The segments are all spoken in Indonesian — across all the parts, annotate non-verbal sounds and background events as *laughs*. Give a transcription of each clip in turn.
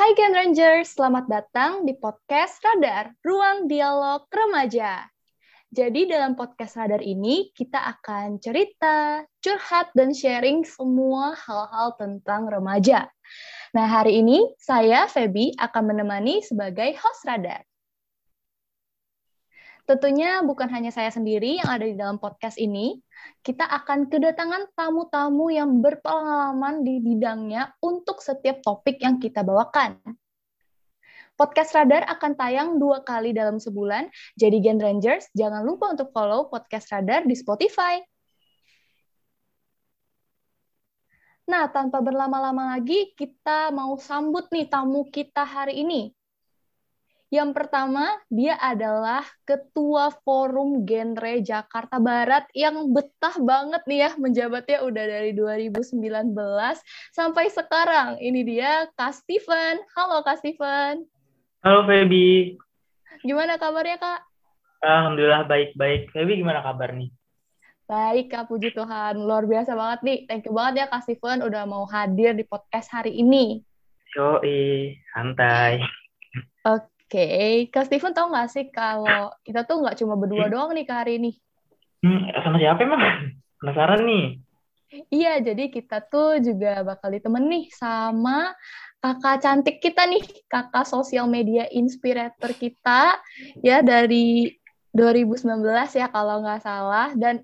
Hai Gen Rangers, selamat datang di podcast Radar, Ruang Dialog Remaja. Jadi dalam podcast Radar ini kita akan cerita, curhat, dan sharing semua hal-hal tentang remaja. Nah hari ini saya, Feby, akan menemani sebagai host Radar. Tentunya bukan hanya saya sendiri yang ada di dalam podcast ini, kita akan kedatangan tamu-tamu yang berpengalaman di bidangnya untuk setiap topik yang kita bawakan. Podcast Radar akan tayang dua kali dalam sebulan, jadi Gen Rangers jangan lupa untuk follow Podcast Radar di Spotify. Nah, tanpa berlama-lama lagi, kita mau sambut nih tamu kita hari ini. Yang pertama, dia adalah Ketua Forum Genre Jakarta Barat yang betah banget nih ya menjabatnya udah dari 2019 sampai sekarang. Ini dia Kak Steven. Halo Kak Steven. Halo Feby. Gimana kabarnya Kak? Alhamdulillah baik-baik. Feby gimana kabar nih? Baik Kak, puji Tuhan. Luar biasa banget nih. Thank you banget ya Kak Steven udah mau hadir di podcast hari ini. Yoi, santai. Oke. Oke, okay. Kak Steven tau gak sih kalau kita tuh nggak cuma berdua hmm. doang nih ke hari ini? Hmm, sama siapa emang? Penasaran nih. Iya, jadi kita tuh juga bakal ditemen nih sama kakak cantik kita nih, kakak sosial media inspirator kita ya dari 2019 ya kalau nggak salah dan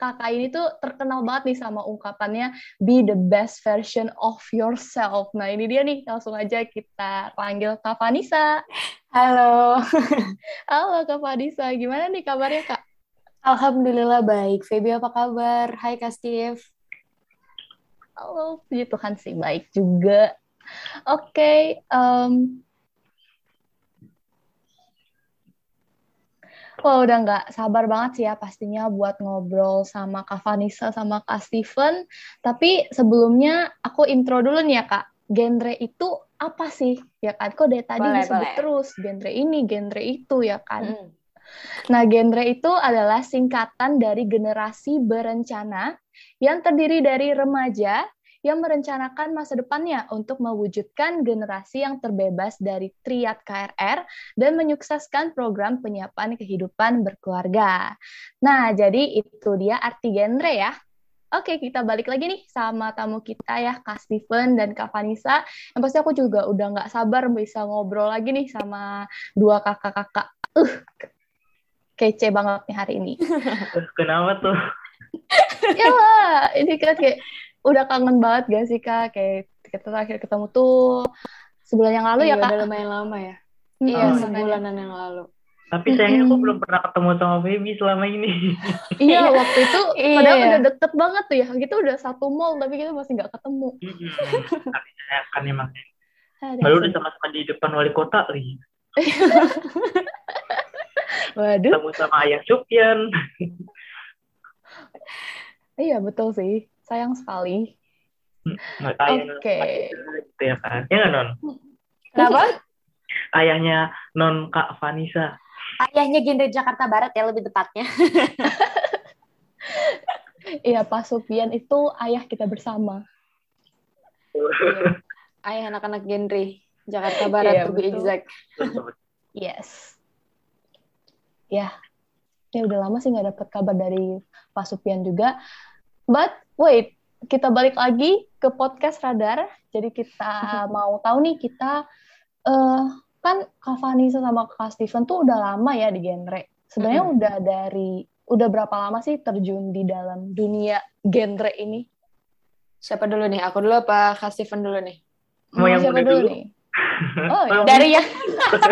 kakak ini tuh terkenal banget nih sama ungkapannya be the best version of yourself. Nah ini dia nih langsung aja kita panggil Kak Vanessa. Halo. Halo Kak Vanessa, gimana nih kabarnya Kak? Alhamdulillah baik. Feby apa kabar? Hai Kak Steve. Halo, puji Tuhan sih baik juga. Oke, okay, um, Wah, udah nggak sabar banget sih ya pastinya buat ngobrol sama Kak Vanessa sama Kak Steven. Tapi sebelumnya aku intro dulu nih ya Kak. Genre itu apa sih? Ya kan, kok dari tadi boleh, disebut boleh. terus genre ini, genre itu ya kan. Hmm. Nah, genre itu adalah singkatan dari generasi berencana yang terdiri dari remaja, yang merencanakan masa depannya untuk mewujudkan generasi yang terbebas dari triad KRR dan menyukseskan program penyiapan kehidupan berkeluarga. Nah, jadi itu dia arti genre ya. Oke, kita balik lagi nih sama tamu kita ya, Kak Steven dan Kak Vanessa. Yang pasti aku juga udah nggak sabar bisa ngobrol lagi nih sama dua kakak-kakak. Uh, kece banget nih hari ini. *laughs* Kenapa tuh? ya lah, ini kan kayak udah kangen banget gak sih kak kayak kita terakhir ketemu tuh sebulan yang lalu ya, iya, ya kak udah lumayan lama ya iya oh, sebulanan yang lalu tapi sayangnya aku belum pernah ketemu sama Baby selama ini. *laughs* iya, waktu itu *laughs* iya. padahal udah deket banget tuh ya. Kita udah satu mall tapi kita masih nggak ketemu. Tapi saya kan emang. Lalu udah sama-sama di depan wali kota lagi. *laughs* Waduh. Ketemu sama Ayah Sufyan. iya, betul sih sayang sekali. Hmm, Oke. Okay. Gitu ya kan? Ya non? Kenapa? Ayahnya non Kak Vanessa. Ayahnya genre Jakarta Barat ya lebih tepatnya. *laughs* Iya, Pak Supian itu ayah kita bersama. *laughs* Ayah anak-anak genre Jakarta Barat iya, to be exact. yes. Ya, ya udah lama sih nggak dapat kabar dari Pak Supian juga. But wait, kita balik lagi ke podcast Radar. Jadi kita *laughs* mau tahu nih kita uh, kan Kak Vanessa sama Kak Steven tuh udah lama ya di genre. Sebenarnya hmm. udah dari udah berapa lama sih terjun di dalam dunia genre ini? Siapa dulu nih? Aku dulu apa Kak Steven dulu nih? Mau yang siapa dulu, dulu nih? *laughs* Oh, yang dari yang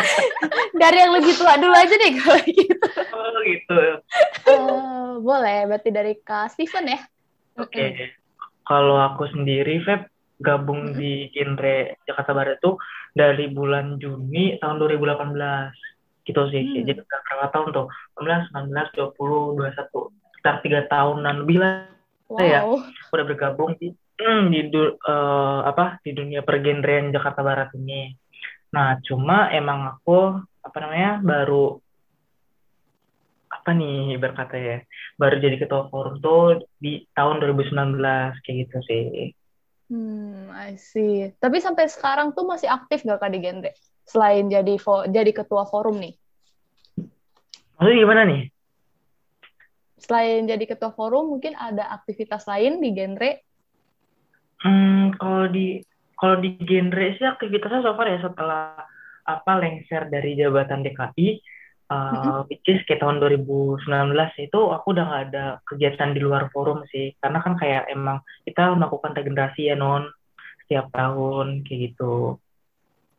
*laughs* dari yang lebih tua dulu aja deh kalau gitu. Oh gitu. Uh, boleh, berarti dari Kak Steven ya? Oke. Okay. Kalau aku sendiri, Feb, gabung hmm. di genre Jakarta Barat itu dari bulan Juni tahun 2018. Gitu sih. Hmm. Jadi berapa tahun tuh? 19, 19, 20, 21. Sekitar tiga tahunan lebih lah wow. ya. Udah bergabung di hmm, di uh, apa di dunia pergenrean Jakarta Barat ini. Nah, cuma emang aku apa namanya baru apa nih berkata ya baru jadi ketua forum tuh di tahun 2019 kayak gitu sih Hmm, I see. Tapi sampai sekarang tuh masih aktif gak Kak di genre? Selain jadi jadi ketua forum nih. Maksudnya gimana nih? Selain jadi ketua forum, mungkin ada aktivitas lain di genre? Hmm, kalau di kalau di genre sih aktivitasnya so far ya setelah apa lengser dari jabatan DKI, uh, which is kayak tahun 2019 itu aku udah nggak ada kegiatan di luar forum sih. Karena kan kayak emang kita melakukan regenerasi ya non setiap tahun kayak gitu.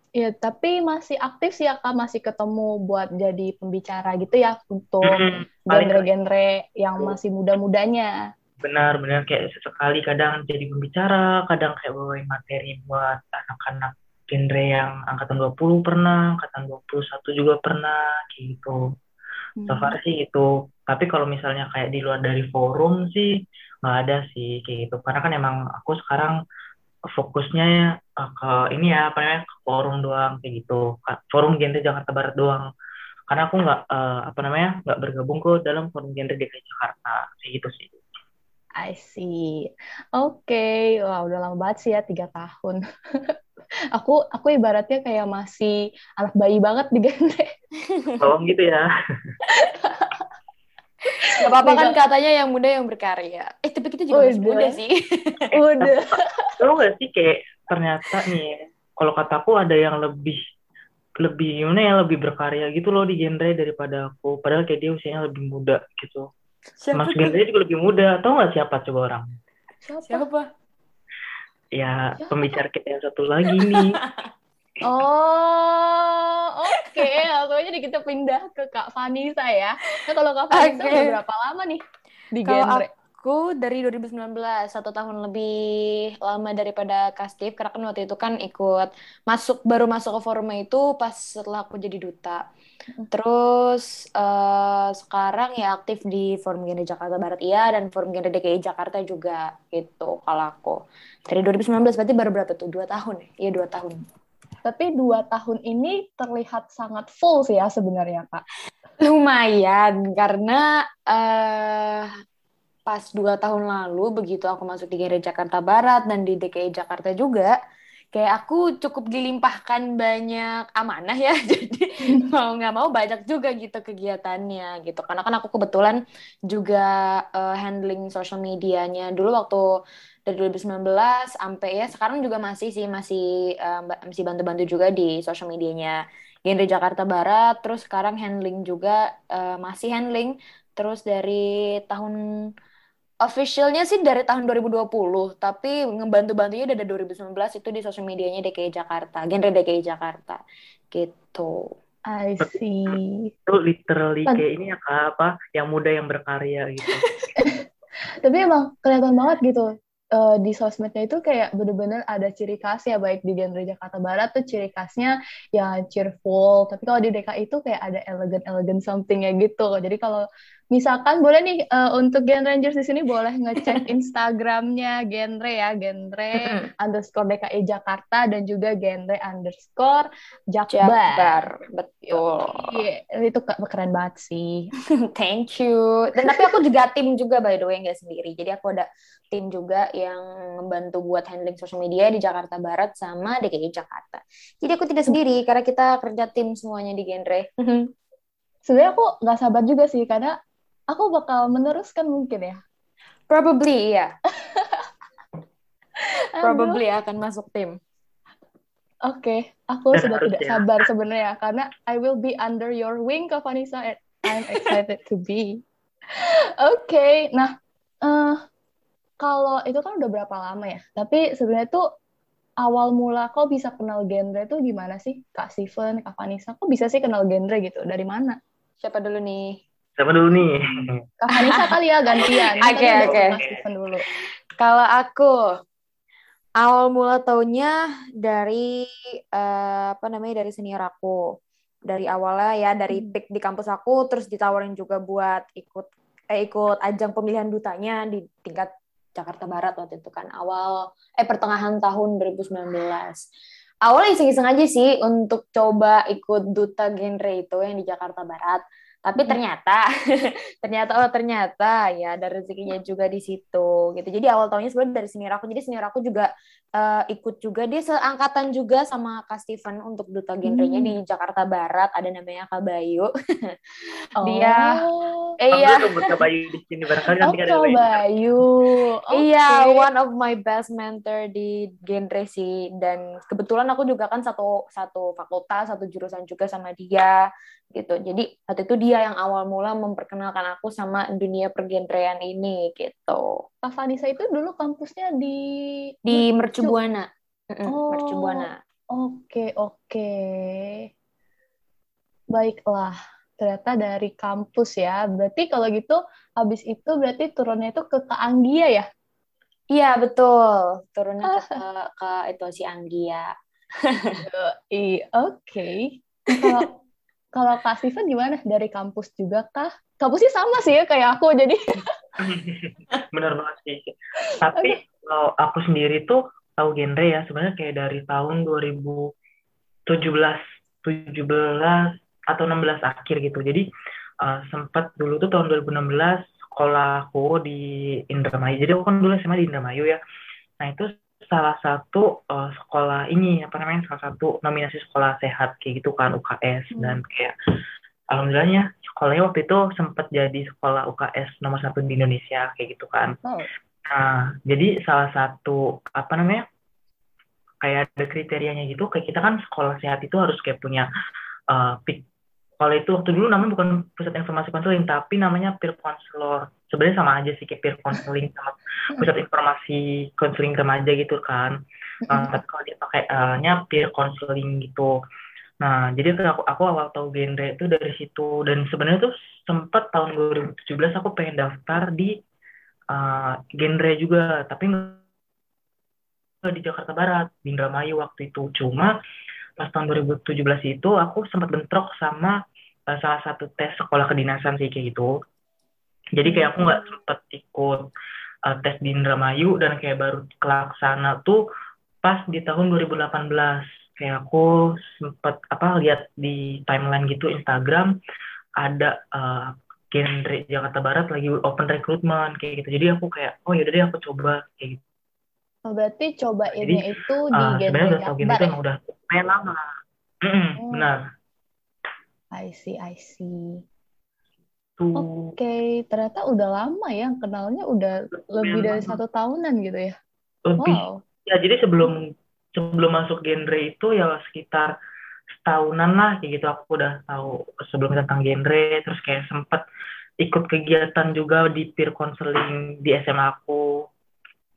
Iya, tapi masih aktif sih ya Kak, masih ketemu buat jadi pembicara gitu ya untuk genre-genre yang masih muda-mudanya. Benar, benar. Kayak sesekali kadang jadi pembicara, kadang kayak bawain materi buat anak-anak genre yang angkatan 20 pernah, angkatan 21 juga pernah gitu. Hmm. So far sih itu. Tapi kalau misalnya kayak di luar dari forum sih nggak ada sih kayak gitu. Karena kan emang aku sekarang fokusnya ke ini ya apa namanya ke forum doang kayak gitu. Forum genre Jakarta Barat doang. Karena aku nggak uh, apa namanya nggak bergabung ke dalam forum genre DKI Jakarta kayak gitu sih. I see. Oke, okay. wah udah lama banget sih ya tiga tahun. *laughs* aku aku ibaratnya kayak masih anak bayi banget di genre. Tolong gitu ya. Gak apa-apa kan katanya yang muda yang berkarya. Eh tapi kita juga masih muda sih. *laughs* Udah. Tahu gak sih kayak ternyata nih kalau kataku ada yang lebih lebih gimana ya lebih berkarya gitu loh di genre daripada aku. Padahal kayak dia usianya lebih muda gitu. Siapa Mas genre juga lebih muda. Tahu gak siapa coba orang? Siapa? siapa? Ya pembicara kita yang satu lagi nih. *laughs* Oh, oke. Okay. Langsung aja kita pindah ke Kak Vanessa ya. Nah, kalau Kak Vanessa okay. udah berapa lama nih di kalau genre? Aku dari 2019, satu tahun lebih lama daripada Kastif, karena kan waktu itu kan ikut masuk baru masuk ke forum itu pas setelah aku jadi duta. Terus uh, sekarang ya aktif di Forum Gender Jakarta Barat iya dan Forum Gender DKI Jakarta juga gitu kalau aku. Dari 2019 berarti baru berapa tuh? Dua tahun ya? Iya dua tahun. Tapi dua tahun ini terlihat sangat full sih ya sebenarnya Kak. Lumayan karena uh, pas dua tahun lalu begitu aku masuk di Gender Jakarta Barat dan di DKI Jakarta juga kayak aku cukup dilimpahkan banyak amanah ya. *laughs* Jadi mau nggak mau banyak juga gitu kegiatannya gitu. Karena kan aku kebetulan juga uh, handling social medianya. Dulu waktu dari 2019 sampai ya sekarang juga masih sih masih uh, masih bantu-bantu juga di social medianya. Genre Jakarta Barat terus sekarang handling juga uh, masih handling. Terus dari tahun officialnya sih dari tahun 2020, tapi ngebantu-bantunya dari 2019 itu di sosial medianya DKI Jakarta, genre DKI Jakarta, gitu. I see. Itu literally kayak ini ya kak, apa, yang muda yang berkarya gitu. *laughs* tapi emang kelihatan banget gitu, uh, di sosmednya itu kayak bener-bener ada ciri khas ya baik di genre Jakarta Barat tuh ciri khasnya ya cheerful tapi kalau di DKI itu kayak ada elegant elegant something ya gitu jadi kalau misalkan boleh nih uh, untuk Gen Rangers di sini boleh ngecek *laughs* Instagramnya genre ya genre underscore DKI Jakarta dan juga genre underscore Jakbar. Jakbar betul. Iya, itu keren banget sih. *laughs* Thank you. Dan tapi aku juga tim juga by the way nggak sendiri. Jadi aku ada tim juga yang membantu buat handling social media di Jakarta Barat sama DKI Jakarta. Jadi aku tidak sendiri karena kita kerja tim semuanya di genre. Sebenarnya aku nggak sabar juga sih karena aku bakal meneruskan mungkin ya. Probably *laughs* ya. Probably akan masuk tim. Oke, okay. aku sudah tidak sabar sebenarnya karena I will be under your wing, Kak Vanessa, and I'm excited to be. *laughs* Oke, okay. nah uh, kalau itu kan udah berapa lama ya? Tapi sebenarnya tuh awal mula kok bisa kenal genre tuh gimana sih, Kak Steven, Kak Vanessa? Kok bisa sih kenal genre gitu? Dari mana? Siapa dulu nih? Siapa dulu nih? Kak Vanessa kali ya gantian. *laughs* Oke oke. dulu. Kalau aku awal mula taunya dari uh, apa namanya dari senior aku. Dari awalnya ya dari hmm. pick di kampus aku terus ditawarin juga buat ikut eh, ikut ajang pemilihan dutanya di tingkat Jakarta Barat waktu itu kan awal eh pertengahan tahun 2019. Awalnya iseng-iseng aja sih untuk coba ikut duta genre itu yang di Jakarta Barat Tapi ternyata, *laughs* ternyata oh ternyata ya ada rezekinya juga di situ gitu. Jadi awal tahunnya sebenarnya dari senior aku. Jadi senior aku juga uh, ikut juga dia seangkatan juga sama Kak Steven untuk duta genrenya hmm. di Jakarta Barat. Ada namanya Kak Bayu. *laughs* oh. Dia eh, iya. Kak Bayu di sini barangkali nanti oh, ada Bayu. Bayu. Okay. Iya, one of my best mentor di genre sih dan kebetulan aku juga kan satu satu fakultas, satu jurusan juga sama dia gitu. Jadi waktu itu dia yang awal mula memperkenalkan aku sama dunia pergenrean ini gitu. Kak Vanessa itu dulu kampusnya di di Mercu Buana. Oh, Mercu Buana. Oke, oke. Baiklah. Ternyata dari kampus ya. Berarti kalau gitu habis itu berarti turunnya itu ke Kak Anggia ya? Iya, betul. Turunnya ke ke itu si Anggia. Oke. Kalau kalau Kak Steven gimana? Dari kampus juga kah? Kampusnya sama sih ya kayak aku, jadi... *laughs* Benar banget sih. Tapi okay. kalau aku sendiri tuh tahu genre ya, sebenarnya kayak dari tahun 2017, 17 atau 16 akhir gitu. Jadi uh, sempat dulu tuh tahun 2016 sekolahku di Indramayu. Jadi aku kan dulu SMA di Indramayu ya. Nah itu salah satu uh, sekolah ini apa namanya salah satu nominasi sekolah sehat kayak gitu kan UKS hmm. dan kayak alhamdulillahnya sekolahnya waktu itu sempat jadi sekolah UKS nomor satu di Indonesia kayak gitu kan. Oh. Nah jadi salah satu apa namanya kayak ada kriterianya gitu kayak kita kan sekolah sehat itu harus kayak punya uh, kalau itu waktu dulu namanya bukan pusat informasi konseling tapi namanya peer counselor. Sebenarnya sama aja sih kayak peer counseling sama pusat informasi konseling remaja gitu kan. Uh, tapi kalau dia pakai uh, nya peer counseling gitu. Nah jadi aku aku awal tahu genre itu dari situ. Dan sebenarnya tuh sempat tahun 2017 aku pengen daftar di uh, genre juga tapi di Jakarta Barat di Indramayu waktu itu cuma pas tahun 2017 itu aku sempat bentrok sama uh, salah satu tes sekolah kedinasan sih kayak gitu. Jadi kayak aku nggak sempet ikut uh, tes di Indramayu dan kayak baru kelaksana tuh pas di tahun 2018. Kayak aku sempet apa lihat di timeline gitu Instagram ada uh, genre Jakarta Barat lagi open recruitment kayak gitu. Jadi aku kayak oh yaudah deh aku coba kayak gitu. Oh, berarti cobainnya itu di uh, genre sebenarnya udah tau gitu ya? udah lumayan lama. Mm -hmm. Benar. I see, I see. Oke, okay. ternyata udah lama ya kenalnya udah lebih dari satu tahunan gitu ya. Lebih. Wow. Ya jadi sebelum sebelum masuk genre itu ya sekitar setahunan lah kayak gitu aku udah tahu sebelum tentang genre terus kayak sempet ikut kegiatan juga di peer counseling di SMA aku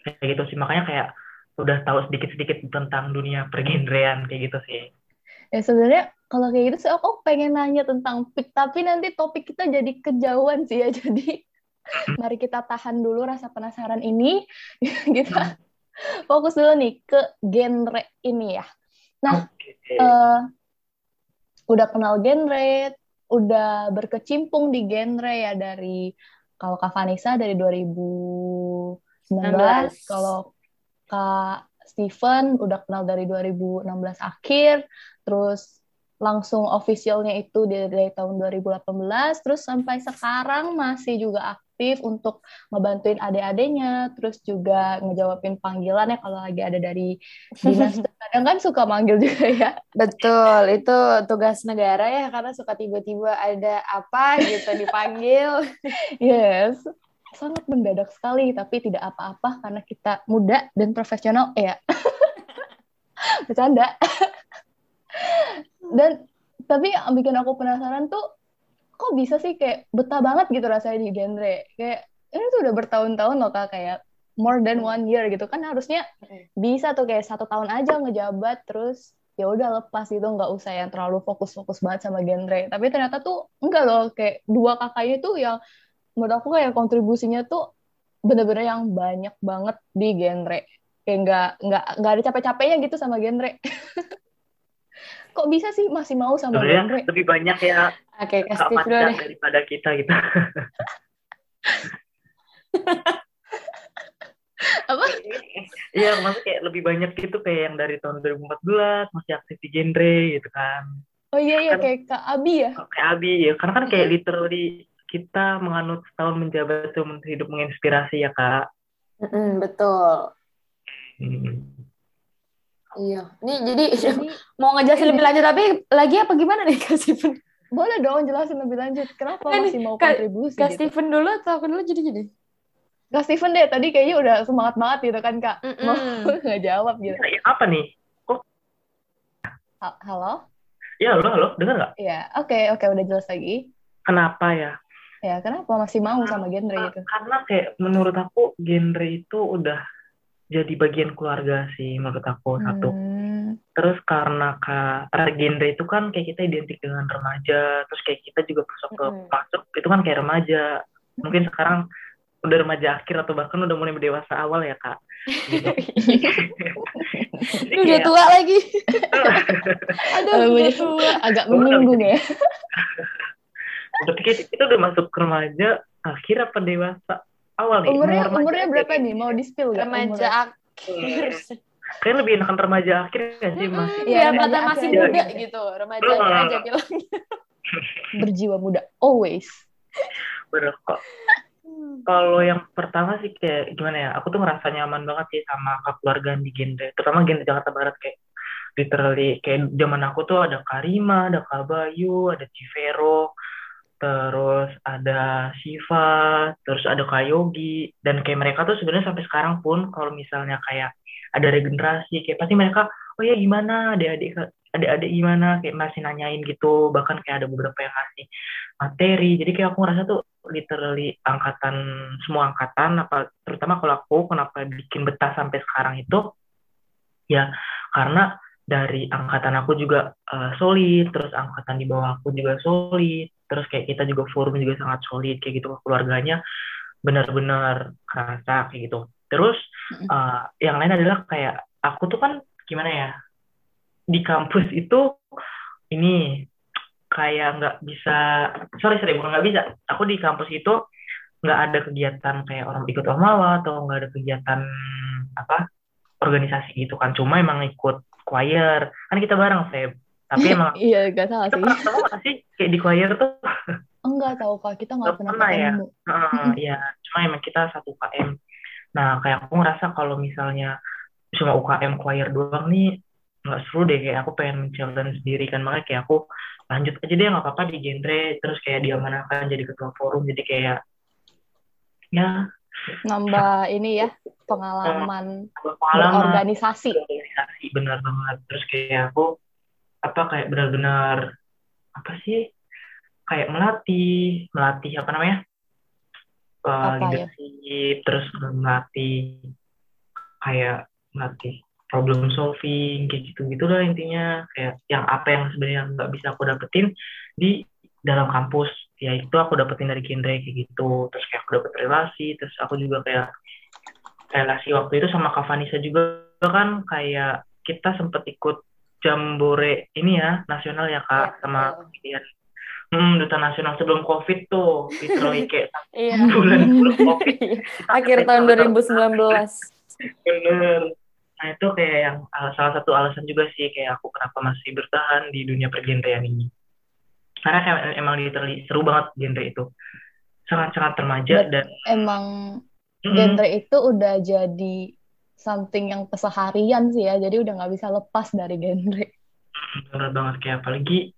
kayak gitu sih makanya kayak udah tahu sedikit-sedikit tentang dunia pergenrean kayak gitu sih. Ya sebenarnya kalau kayak gitu sih aku pengen nanya tentang pick tapi nanti topik kita jadi kejauhan sih ya *laughs* jadi mari kita tahan dulu rasa penasaran ini *laughs* kita fokus dulu nih ke genre ini ya. Nah, okay. uh, eh, udah kenal genre, udah berkecimpung di genre ya dari kalau Kak Vanessa dari 2000 2019. Kalau Kak Steven udah kenal dari 2016 akhir, terus langsung officialnya itu dari, dari tahun 2018, terus sampai sekarang masih juga aktif untuk ngebantuin adik-adiknya, terus juga ngejawabin panggilan ya kalau lagi ada dari dinas. *laughs* Kadang kan suka manggil juga ya. Betul, itu tugas negara ya, karena suka tiba-tiba ada apa gitu dipanggil. *laughs* yes sangat mendadak sekali tapi tidak apa-apa karena kita muda dan profesional ya *laughs* bercanda dan tapi yang bikin aku penasaran tuh kok bisa sih kayak betah banget gitu rasanya di genre? Kayak ini tuh udah bertahun-tahun loh kak kayak more than one year gitu. Kan harusnya bisa tuh kayak satu tahun aja ngejabat terus ya udah lepas gitu nggak usah yang terlalu fokus-fokus banget sama genre. Tapi ternyata tuh enggak loh kayak dua kakaknya tuh yang menurut aku kayak kontribusinya tuh bener-bener yang banyak banget di genre. Kayak nggak nggak nggak ada capek-capeknya gitu sama genre *laughs* kok bisa sih masih mau sama Sebenarnya genre lebih banyak ya oke okay, kasih dulu deh daripada kita gitu *laughs* apa? Iya, maksudnya kayak lebih banyak gitu kayak yang dari tahun 2014 masih aktif di genre gitu kan. Oh iya iya Kan- kayak Kak Abi ya. kayak Abi ya karena kan kayak literally kita menganut setahun menjabat seumur hidup menginspirasi ya kak Mm-mm, betul. Hmm. Iya. Nih jadi Jadi *laughs* mau ngejelasin lebih *laughs* lanjut tapi lagi apa gimana nih Kak Steven? boleh dong jelasin lebih lanjut. Kenapa Kan masih mau Kak- kontribusi Kak gitu? Steven dulu atau aku dulu jadi jadi? Kak Steven deh tadi kayaknya udah semangat banget gitu kan Kak. Mm-mm. Mau *laughs* nggak jawab gitu. Ya, apa nih Ha- Halo? ya halo halo dengar nggak Iya, oke oke udah jelas lagi. kenapa ya Ya kenapa masih mau sama genre gitu? karena kayak menurut aku genre itu udah jadi bagian keluarga sih menurut aku satu Hmm, terus karena ka, karena genre itu kan kayak kita identik dengan remaja terus kayak kita juga masuk ke masuk itu kan kayak remaja mungkin sekarang udah remaja akhir atau bahkan udah mulai dewasa awal ya kak gitu. *laughs* Lu udah tua lagi. *laughs* Aduh, Aduh, udah tua. agak menyinggung ya. *laughs* berarti kita, kita udah masuk ke remaja akhir apa dewasa awal nih Umurnya remaja umurnya berapa nih? Mau di spill nggak? Remaja umurnya? akhir. Kayaknya lebih enakan remaja akhir nggak sih mas Iya, Biar remaja kata masih muda gitu. Remajanya Hmm. aja bilang. *laughs* berjiwa muda always. bener kok kalau yang pertama sih kayak gimana ya aku tuh ngerasa nyaman banget sih sama kekeluargaan di genre terutama genre Jakarta Barat kayak literally kayak zaman aku tuh ada Karima ada Kak Bayu ada Civero terus ada Siva terus ada Kak Yogi dan kayak mereka tuh sebenarnya sampai sekarang pun kalau misalnya kayak ada regenerasi kayak pasti mereka oh ya gimana? Adik-adik adik-adik gimana? Kayak masih nanyain gitu bahkan kayak ada beberapa yang ngasih materi. Jadi kayak aku ngerasa tuh literally angkatan semua angkatan apa terutama kalau aku kenapa bikin betah sampai sekarang itu ya karena dari angkatan aku juga eh, solid terus angkatan di bawah aku juga solid terus kayak kita juga forum juga sangat solid kayak gitu keluarganya benar-benar kerasa kayak gitu. Terus eh, yang lain adalah kayak aku tuh kan gimana ya di kampus itu ini kayak nggak bisa sorry sorry bukan nggak bisa aku di kampus itu nggak ada kegiatan kayak orang ikut ormawa atau nggak ada kegiatan apa organisasi gitu kan. Cuma emang ikut choir. Kan kita bareng Feb. Tapi emang Iya, gak salah kita sih. pernah nggak sih kayak di choir tuh? Enggak tahu Kak, kita nggak pernah pernah ya? ketemu. Heeh, ya cuma emang kita satu UKM nah kayak aku ngerasa kalau misalnya cuma UKM choir doang nih nggak seru deh. Kayak aku pengen men-challenge sendiri kan. Makanya kayak aku lanjut aja deh nggak apa-apa di genre. Terus kayak diamanahkan jadi ketua forum. Jadi kayak ya Nambah ini ya, pengalaman pengalaman. berorganisasi. organisasi benar banget. Terus kayak aku apa kayak benar-benar apa sih? Kayak melatih melatih apa namanya? Eh, Apa ya? leadership terus melatih kayak melatih problem solving kayak gitu gitu lah intinya. Kayak yang apa yang sebenarnya nggak bisa aku dapetin di dalam kampus ya itu aku dapetin dari genre kayak gitu. Terus kayak aku dapet relasi terus aku juga kayak relasi waktu itu sama Kak Vanessa juga kan kayak kita sempet ikut jambore ini ya nasional ya kak Iya, sama kemudian hmm, duta nasional sebelum covid tuh literally *laughs* kayak Iya. bulan sebelum covid. *laughs* Akhir tahun tanggal- 2019. bener. Nah itu kayak yang salah satu alasan juga sih kayak aku kenapa masih bertahan di dunia pergenrean ini karena kayak emang literally seru banget genre itu. Sangat-sangat remaja Bet- dan Emang Mm, genre itu udah jadi something yang keseharian sih ya, jadi udah nggak bisa lepas dari genre. bener banget kayak apalagi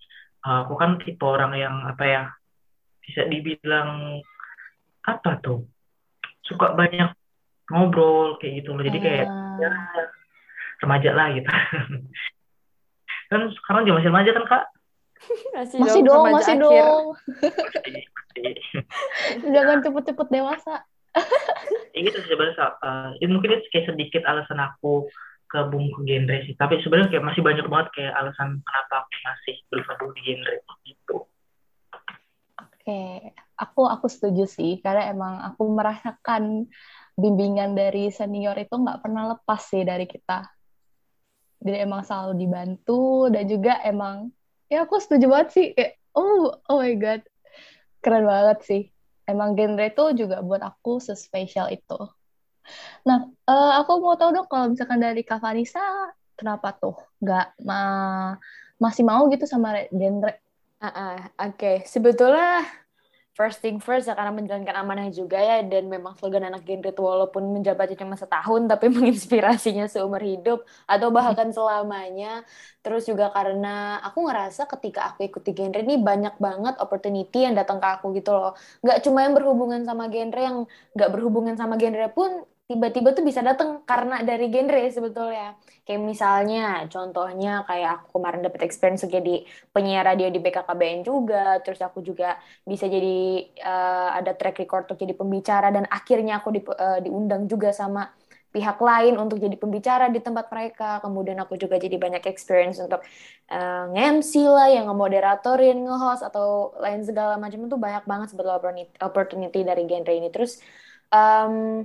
uh, aku kan tipe orang yang apa ya bisa dibilang apa tuh suka banyak ngobrol kayak gitu loh. Jadi kayak Ah, ya remaja lah gitu. *laughs* Kan sekarang juga masih remaja kan kak *laughs* Masih, masih dong, remaja masih akhir. dong. *laughs* Jangan cepet-cepet dewasa. *laughs* ya gitu sih sebenarnya uh, itu mungkin itu kayak sedikit alasan aku gabung ke genre sih tapi sebenarnya kayak masih banyak banget kayak alasan kenapa aku masih bergabung di genre gitu Oke, aku aku setuju sih karena emang aku merasakan bimbingan dari senior itu nggak pernah lepas sih dari kita. Jadi emang selalu dibantu dan juga emang ya aku setuju banget sih kayak oh oh my god keren banget sih. Emang genre itu juga buat aku sespesial itu. Nah, eh, aku mau tahu dong kalau misalkan dari Kak kenapa tuh nggak ma masih mau gitu sama genre. Uh -uh, Oke, okay. sebetulnya first thing first ya karena menjalankan amanah juga ya dan memang slogan anak genre itu walaupun menjabatnya cuma setahun *laughs* tapi menginspirasinya seumur hidup atau bahkan *laughs* selamanya. Terus juga karena aku ngerasa ketika aku ikuti genre ini banyak banget opportunity yang datang ke aku gitu loh. Nggak cuma yang berhubungan sama genre yang nggak berhubungan sama genre pun tiba-tiba tuh bisa datang karena dari genre sebetulnya. Kayak misalnya, contohnya kayak aku kemarin dapat experience jadi penyiar radio di BKKBN juga, terus aku juga bisa jadi uh, ada track record untuk jadi pembicara dan akhirnya aku di, uh, diundang juga sama pihak lain untuk jadi pembicara di tempat mereka. Kemudian aku juga jadi banyak experience untuk uh, nge-MC lah, yang nge-moderatorin, nge-host, atau lain segala macam itu banyak banget sebetulnya opportunity dari genre ini. Terus um,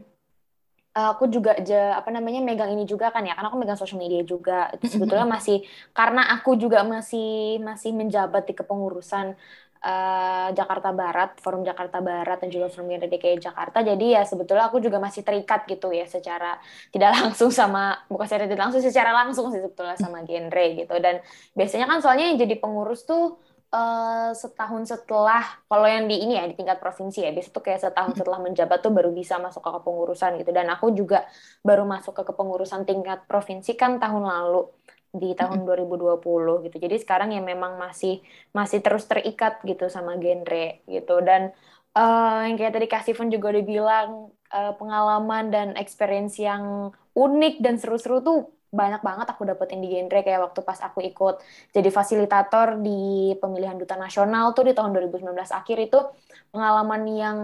aku juga aja apa namanya megang ini juga kan ya karena aku megang social media juga. Itu sebetulnya masih karena aku juga masih masih menjabat di kepengurusan uh, Jakarta Barat Forum Jakarta Barat dan juga Forum DKI Jakarta. Jadi ya sebetulnya aku juga masih terikat gitu ya secara tidak *laughs* langsung sama bukan secara tidak langsung secara langsung sih sebetulnya sama genre gitu. Dan biasanya kan soalnya yang jadi pengurus tuh uh, setahun setelah kalau yang di ini ya di tingkat provinsi ya biasa tuh kayak setahun setelah menjabat tuh baru bisa masuk ke kepengurusan gitu. Dan aku juga baru masuk ke kepengurusan tingkat provinsi kan tahun lalu di tahun 2020 gitu. Jadi sekarang ya memang masih masih terus terikat gitu sama genre gitu. Dan uh, yang kayak tadi Kak Steven juga udah bilang uh, pengalaman dan experience yang unik dan seru-seru tuh banyak banget aku dapetin di genre kayak waktu pas aku ikut jadi fasilitator di pemilihan duta nasional tuh di tahun 2019 akhir itu pengalaman yang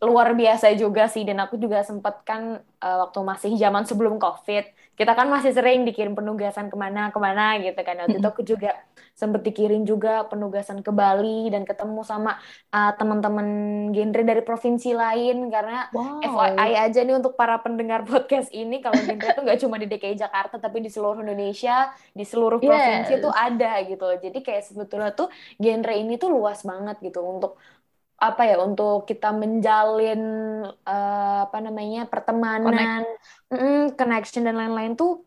luar biasa juga sih. Dan aku juga sempet kan uh, waktu masih zaman sebelum covid kita kan masih sering dikirim penugasan ke mana ke mana gitu kan waktu itu aku juga sempet dikirim juga penugasan ke Bali dan ketemu sama uh, teman-teman genre dari provinsi lain karena wow. FYI aja nih untuk para pendengar podcast ini kalau genre itu nggak cuma di DKI Jakarta tapi di seluruh Indonesia di seluruh provinsi yes. itu ada gitu jadi kayak sebetulnya tuh genre ini tuh luas banget gitu untuk apa ya untuk kita menjalin uh, apa namanya pertemanan, Connect. connection dan lain-lain tuh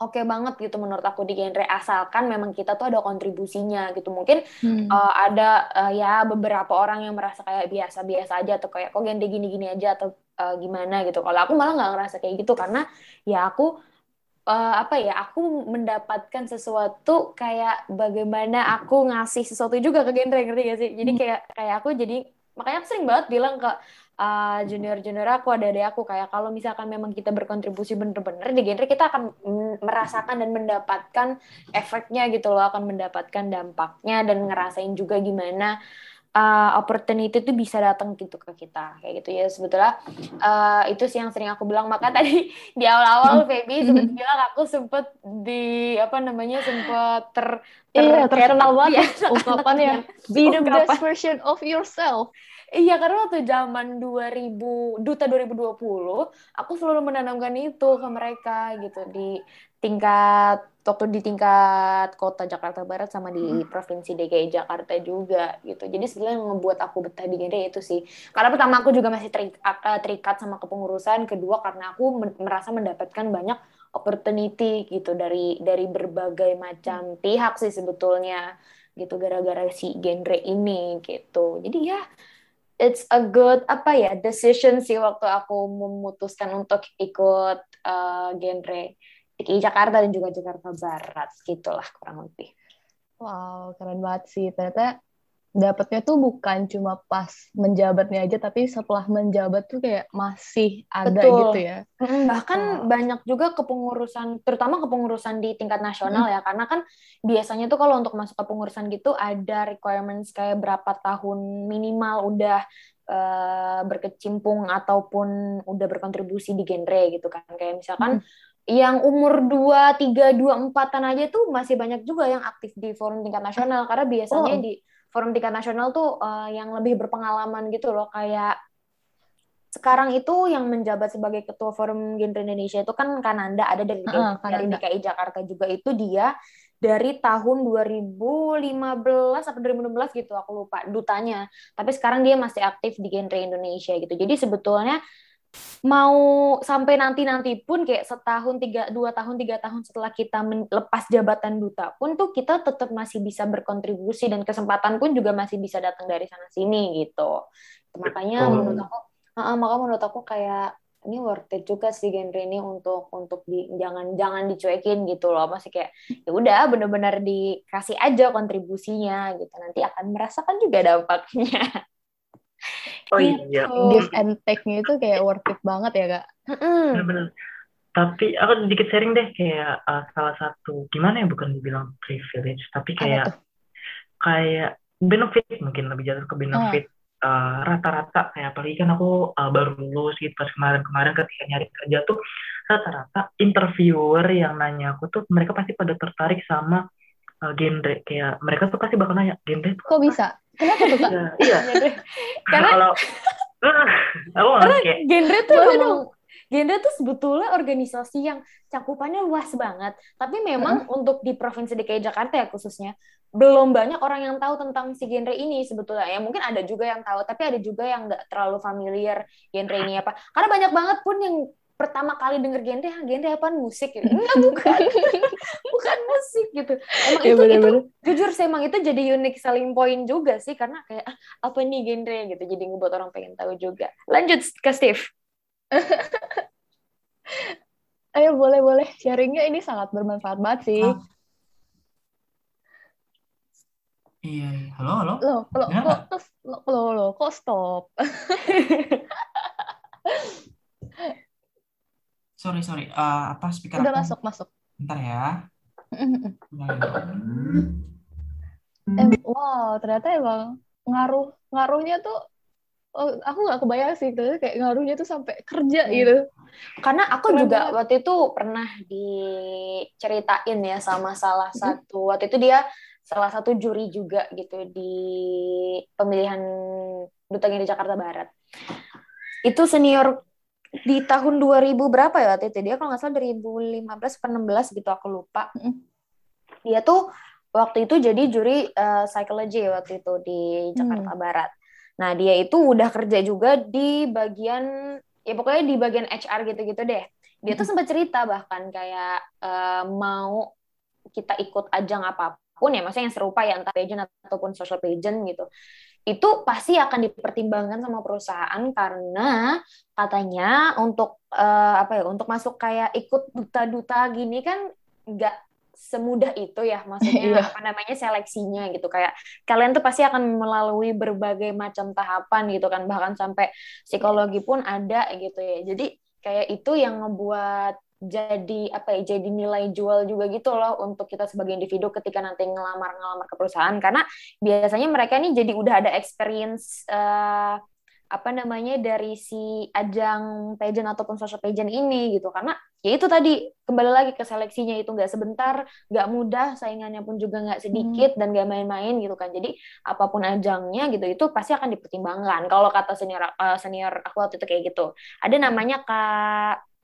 oke okay banget gitu menurut aku di genre asalkan memang kita tuh ada kontribusinya gitu mungkin hmm. uh, ada uh, ya beberapa orang yang merasa kayak biasa-biasa aja atau kayak kok genre gini-gini aja atau uh, gimana gitu kalau aku malah nggak ngerasa kayak gitu karena ya aku uh, apa ya aku mendapatkan sesuatu kayak bagaimana aku ngasih sesuatu juga ke genre ngerti gak sih jadi hmm. kayak kayak aku jadi makanya aku sering banget bilang ke uh, junior junior aku ada adik aku kayak kalau misalkan memang kita berkontribusi bener-bener di genre kita akan merasakan dan mendapatkan efeknya gitu loh akan mendapatkan dampaknya dan ngerasain juga gimana uh, opportunity itu bisa datang gitu ke kita kayak gitu. Ya sebetulnya uh, itu sih yang sering aku bilang. Maka tadi *laughs* di awal-awal Feby hmm. sempat bilang aku sempet di apa namanya sempet ter, ter iya terkenal banget *laughs* ya, ungkapannya *laughs* be the best version of yourself. Iya, karena waktu zaman 2000, Duta 2020, aku selalu menanamkan itu ke mereka gitu di tingkat waktu di tingkat kota Jakarta Barat sama di hmm. provinsi DKI Jakarta juga gitu. Jadi sebenarnya yang ngebuat aku betah di genre itu sih. Karena pertama aku juga masih terikat, terikat sama kepengurusan, kedua karena aku merasa mendapatkan banyak opportunity gitu dari dari berbagai macam pihak sih sebetulnya gitu gara-gara si genre ini gitu. Jadi ya it's a good apa ya decision sih waktu aku memutuskan untuk ikut uh, genre DKI Jakarta dan juga Jakarta Barat gitulah kurang lebih. Wow, keren banget sih. Ternyata dapetnya tuh bukan cuma pas menjabatnya aja, tapi setelah menjabat tuh kayak masih ada Betul. gitu ya. Bahkan wow. banyak juga kepengurusan, terutama kepengurusan di tingkat nasional hmm. ya, karena kan biasanya tuh kalau untuk masuk kepengurusan gitu ada requirements kayak berapa tahun minimal udah uh, berkecimpung ataupun udah berkontribusi di genre gitu kan. Kayak misalkan hmm yang umur 2, 3, 2, 4-an aja tuh masih banyak juga yang aktif di forum tingkat nasional. Karena biasanya oh. di forum tingkat nasional tuh uh, yang lebih berpengalaman gitu loh. Kayak sekarang itu yang menjabat sebagai ketua forum genre Indonesia itu kan Kananda ada dari uh, dari DKI Jakarta juga. Itu dia dari tahun 2015 atau 2016 gitu aku lupa dutanya. Tapi sekarang dia masih aktif di genre Indonesia gitu. Jadi sebetulnya mau sampai nanti-nanti pun kayak setahun tiga dua tahun tiga tahun setelah kita lepas jabatan duta pun tuh kita tetap masih bisa berkontribusi dan kesempatan pun juga masih bisa datang dari sana sini gitu. Makanya oh. menurut aku uh, maka menurut aku kayak ini worth it juga sih genre ini untuk untuk di jangan jangan dicuekin gitu loh. Masih kayak ya udah bener-bener dikasih aja kontribusinya gitu. Nanti akan merasakan juga dampaknya *laughs* Oh iya. Gitu. Give and take-nya itu kayak worth it banget ya kak. Benar-benar. Tapi aku sedikit sharing deh kayak uh, salah satu gimana ya bukan dibilang privilege tapi kayak kayak benefit mungkin lebih jatuh ke benefit rata uh, rata-rata kayak apalagi kan aku uh, baru lulus gitu pas kemarin-kemarin ketika nyari kerja tuh rata-rata interviewer yang nanya aku tuh mereka pasti pada tertarik sama uh, genre kayak mereka tuh pasti bakal nanya genre kok bisa Kenapa tuh kak? Ya, iya. Karena kalau aku karena kayak, genre tuh memang genre tuh sebetulnya organisasi yang cakupannya luas banget. Tapi memang uh. untuk di provinsi DKI Jakarta ya khususnya belum banyak orang yang tahu tentang si genre ini sebetulnya. Ya mungkin ada juga yang tahu, tapi ada juga yang nggak terlalu familiar genre ini apa. Karena banyak banget pun yang pertama kali denger genre, ah, genre apa musik gitu. *laughs* Enggak, bukan. *laughs* bukan musik gitu. Emang ya, itu, bener -bener. itu jujur sih emang itu jadi unik selling point juga sih karena kayak ah, apa nih genre gitu. Jadi ngebuat orang pengen tahu juga. Lanjut ke Steve. *laughs* Ayo boleh boleh sharingnya ini sangat bermanfaat banget sih. Ah. Iya, iya. halo, halo. Lo, lo, ya. kok, lo, lo, lo, kok stop? Sorry sorry uh, apa speaker udah aku? masuk masuk bentar ya *laughs* eh, wow ternyata emang ngaruh ngaruhnya tuh oh, aku nggak kebayang sih tuh kayak ngaruhnya tuh sampai kerja hmm. gitu karena aku Keren juga banget. waktu itu pernah diceritain ya sama salah hmm. satu waktu itu dia salah satu juri juga gitu di pemilihan duta di Jakarta Barat itu senior di tahun 2000 berapa ya waktu itu? Dia kalau nggak salah 2015 atau 16 gitu aku lupa. Dia tuh waktu itu jadi juri uh, psychology waktu itu di Jakarta hmm. Barat. Nah dia itu udah kerja juga di bagian ya pokoknya di bagian HR gitu-gitu deh. Dia tuh sempat cerita bahkan kayak uh, mau kita ikut ajang apa pun ya maksudnya yang serupa ya entah pageant ataupun social pageant gitu itu pasti akan dipertimbangkan sama perusahaan karena katanya untuk uh, apa ya untuk masuk kayak ikut duta-duta gini kan nggak semudah itu ya maksudnya iya. apa namanya seleksinya gitu kayak kalian tuh pasti akan melalui berbagai macam tahapan gitu kan bahkan sampai psikologi pun ada gitu ya jadi kayak itu yang ngebuat jadi apa ya jadi nilai jual juga gitu loh untuk kita sebagai individu ketika nanti ngelamar ngelamar ke perusahaan. Karena biasanya mereka ini jadi udah ada experience uh, apa namanya dari si ajang pageant ataupun social pageant ini gitu. Karena ya itu tadi kembali lagi ke seleksinya itu nggak sebentar nggak mudah saingannya pun juga nggak sedikit hmm. dan nggak main-main gitu kan. Jadi apa pun ajangnya gitu itu pasti akan dipertimbangkan. Kalau kata senior uh, senior aku waktu itu kayak gitu. Ada namanya kak